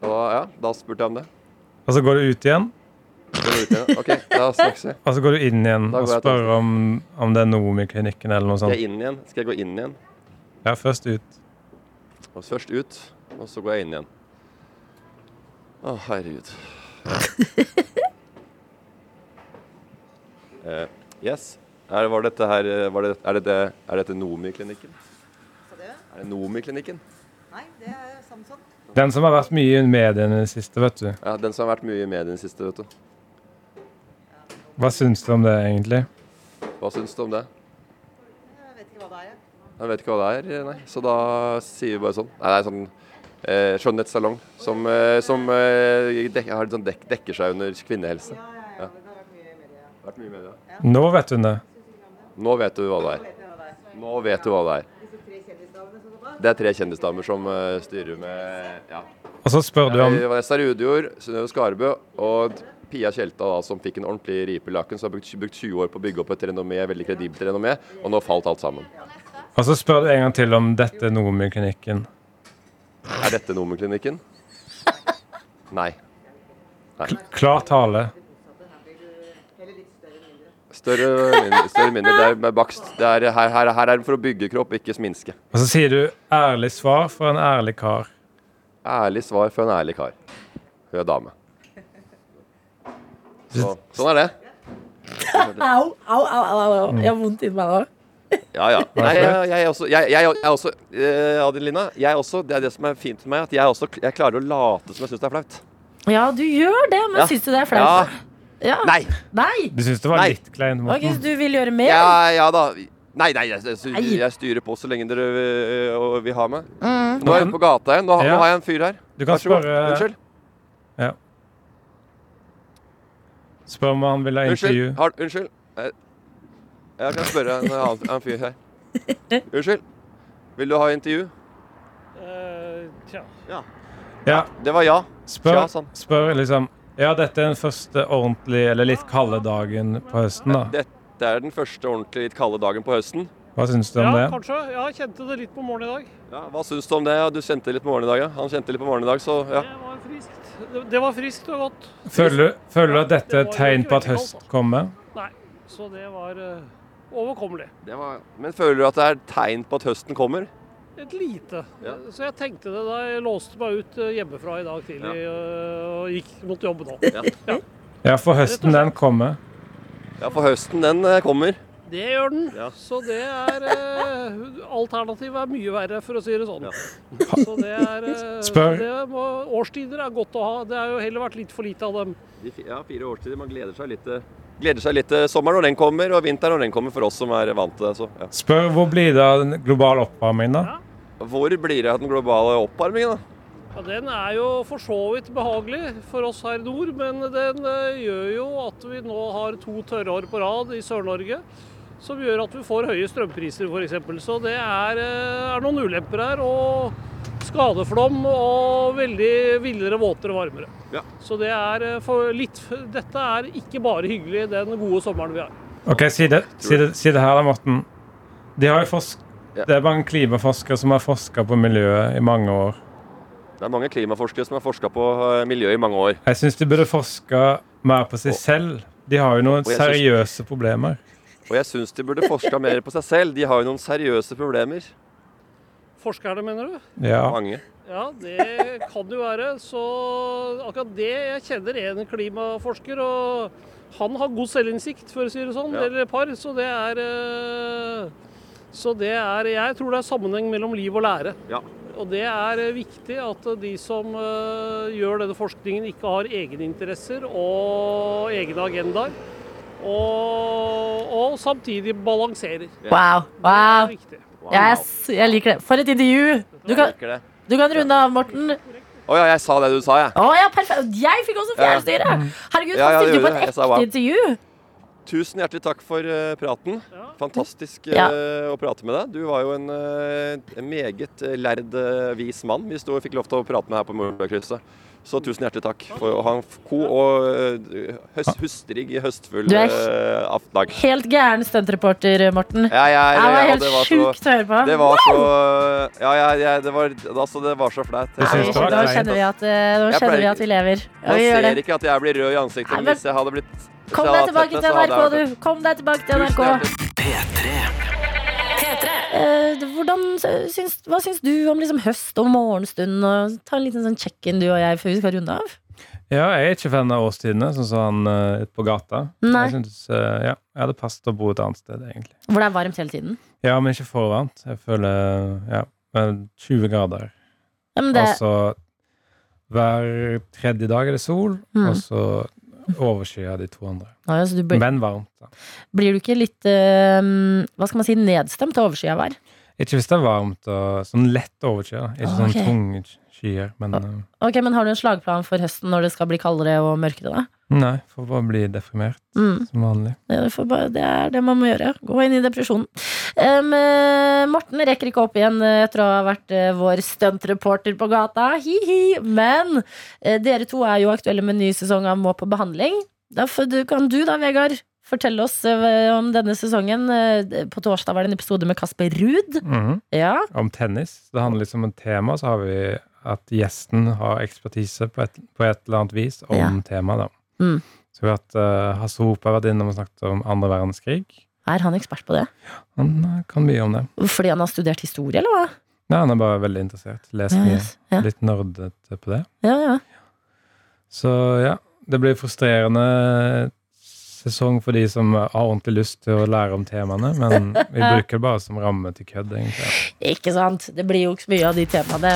og, Ja, da spurte jeg om det. Og så går du ut igjen, Går ut igjen? OK, da snakkes vi. og så går du inn igjen og spør om, om det er Noomi-klinikken eller noe Skal sånt. jeg inn igjen? Skal jeg gå inn igjen? Ja, først ut. Og først ut, og så går jeg inn igjen. Å, herregud. <laughs> Eh, yes. Er, var dette her eh, var det, er, dette, er dette Nomi-klinikken? Er det Nomi-klinikken? Nei, det er Samson. Den som har vært mye i mediene i det siste, vet du. Ja, den som har vært mye i mediene i det siste, vet du. Hva syns du om det, egentlig? Hva syns du om det? Jeg vet ikke hva det er. jeg. Jeg vet ikke hva det er, nei. Så da sier vi bare sånn. Nei, det er sånn eh, skjønnhetssalong som, eh, som eh, dek, har sånn dek, dekker seg under kvinnehelse. Ja, ja, ja. Det har vært mye i media. Vært mye i media. Nå vet hun det. Nå vet du hva det er. Nå vet du hva det er. Det er tre kjendisdamer som uh, styrer med ja. Og så spør du om Vanessa Rudjord, Synnøve Skarbø og Pia Tjelta, da, som fikk en ordentlig Ripe laken Som har brukt, brukt 20 år på å bygge opp et renommé, veldig kredibelt renommé, og nå falt alt sammen. Og så spør du en gang til om dette Noomi-klinikken. Er dette Nomen-klinikken? <laughs> Nei. Klar tale. Større mindre, større mindre. Det er med bakst. Det er, her, her, her er det for å bygge kropp, ikke sminske. Og så sier du 'ærlig svar for en ærlig kar'. Ærlig svar for en ærlig kar. Hun er dame. Så, sånn er det. Au, au, au, au, au. Jeg har vondt inni meg nå. Ja, ja. Nei, jeg, jeg, også, jeg, jeg, jeg også eh, Adelina, jeg også, det er det som er fint med meg, at jeg, også, jeg klarer å late som jeg syns det er flaut. Ja, du gjør det, men Ja. syns du det er flaut? Ja. Nei! Nei. Du syns det var Nei. litt kleint? Okay, så du vil gjøre mer? Ja, ja da. Nei, nei, jeg, jeg, jeg styrer på så lenge dere øh, vil ha meg. Mm. Nå er jeg på gata igjen. Nå, Ja. nå har jeg en fyr her. Du kan spørre Unnskyld. Spør om han vil ha Unnskyld. intervju. Har, unnskyld. Jeg, jeg kan spørre en annen en fyr her. <laughs> Unnskyld. Vil du ha intervju? Ja, Det var ja. spør, Tja, sånn. spør liksom Ja, dette er den første ordentlige, eller litt kalde dagen på høsten, da. Dette er den første ordentlig litt kalde dagen på høsten. Hva syns du om Ja, det? kanskje. Ja, jeg kjente det litt på morgenen i dag. Ja, hva syns du om det? Ja, Du kjente litt på morgenen i dag, ja. Han kjente litt på morgenen i dag, så ja. Det var friskt. Det, det var friskt og godt. Føler, du- føler du at dette er et tegn på at høst kommer? Nei. Så det var uh, overkommelig. Det var, men føler du at det er tegn på at høsten kommer? Et lite. Ja. Så jeg tenkte det da jeg låste meg ut eh, hjemmefra i dag tidlig ja. og gikk mot jobb nå. Ja. Ja, for høsten den kommer. Ja, for høsten den eh, kommer. Det gjør den. Ja. Så det er eh, Alternativet er mye verre, for å si det sånn. Så det er eh, det må, Årstider er godt å ha. Det har jo heller vært litt for lite av dem. De Ja, fire årstider. Man gleder seg litt til Gleder seg litt til sommeren når den kommer, og vinteren når den kommer, for oss som er vant til det. Så, ja. Spør hvor blir det av den globale oppvarmingen, da? Hvor blir det av den globale oppvarmingen, da? Ja, Den er jo for så vidt behagelig for oss her i nord, men den eh, gjør jo at vi nå har to tørre år på rad i Sør-Norge. Som gjør at vi får høye strømpriser f.eks. Så det er, eh, er noen ulemper her. Og skadeflom og veldig villere, våtere, varmere. Ja. Så det er eh, for litt Dette er ikke bare hyggelig den gode sommeren vi har. Ok, Si det, si det, si det her, da, Morten. De har jo forsk Ja. Det er mange klimaforskere som har forska på miljøet i mange år. Det er mange klimaforskere som har forska på miljøet i mange år. Jeg syns de burde forska mer på seg selv. De har jo noen synes- seriøse problemer. Og jeg syns de burde forska mer på seg selv. De har jo noen seriøse problemer. Forskerne, mener du? Ja. Mange. Ja, det kan jo være. Så akkurat det Jeg kjenner en klimaforsker, og han har god selvinnsikt, for å si det sånn. Ja. Eller par. Så det er eh, Så det er Jeg tror det er sammenheng mellom liv og lære. Ja. Og det er eh, viktig at de som eh, gjør denne forskningen, ikke har egeninteresser og egne agendaer. Og, og samtidig balanserer. Wow. wow. wow. Yes, jeg liker det. For et intervju! Du kan, du kan runde av, Morten. Å ja, jeg sa det du sa, jeg. Oh, ja, perfekt. Jeg fikk også fjernstyre! Herregud, Ja, ja, han stilte jo på et ekte intervju. Tusen hjertelig takk for eh, praten. Fantastisk Ja. eh, å prate med deg. Du var jo en eh, en meget lærd, vis mann vi sto og fikk lov til å prate med her på Morbøkrysset. Så tusen hjertelig takk for å ha en god og høst, hustrig, høstfull Du er aftendag. Helt gæren stuntreporter, Morten. Ja, jeg, var ja, helt det var så sjukt å høre på. Det var så Ja, ja, ja det, var, altså, det var så flaut. Nå kjenner vi at, nå kjenner pleier vi at vi lever. Ja, vi gjør ser det. ikke at jeg blir rød i ansiktet Nei, men- hvis jeg hadde blitt Kom deg tilbake til NRK, du. Kom deg tilbake til NRK. P3. P3. Eh, hvordan syns, hva syns du om liksom høst og morgenstund? Og ta en liten sånn check-in du og jeg før vi skal runde av. Ja, jeg er ikke fan av årstidene, sånn som han uh, ute på gata. Nei. Jeg synes, uh, ja, jeg hadde passet å bo et annet sted, egentlig. Hvor det er varmt hele tiden. Ja, men ikke for varmt. Jeg føler ja, eh, 20 grader. Ja, det, Og så hver tredje dag er det sol, Mm. og så overskyer de to andre. ja, så du blir, Men varmt. da. blir du ikke litt eh, Hva skal man si nedstemt av overskya vær? Ikke hvis det er varmt og sånn lett overskya. Ikke sånn Ok. Skyer. Men eh, Ok, men Har du en slagplan for høsten når det skal bli kaldere og mørkere? da? nei, får bare bli deprimert Mm. som vanlig. Det, får bare, det er det man må gjøre. Gå inn i depresjonen. Eh, Morten rekker ikke opp igjen eh, etter å ha vært vår stuntreporter på gata. Hi-hi. Men dere to er jo aktuelle med ny sesong av Må på behandling. Da kan du da, Vegard, fortelle oss om denne sesongen. På torsdag var det en episode med Kasper Ruud. Mhm. Ja. Om tennis. Det handler liksom om tema, så har vi at gjesten har ekspertise på et, på et eller annet vis om Ja. temaet. da. Mm. Så vi har hatt uh, Hasse Hope har vært innom og snakket om andre verdenskrig. Er han ekspert på det? Ja, Han eh, kan mye om det. Fordi han har studert historie, eller hva? Nei, han er bare veldig interessert. Leser mye. yes. ja. Litt nerdete på det. ja, ja. Så ja, det blir frustrerende sesong for de som har ordentlig lyst til å lære om temaene, men <laughs> vi bruker det bare som ramme til kødd, egentlig. Ikke sant? Det blir jo ikke så mye av de temaene.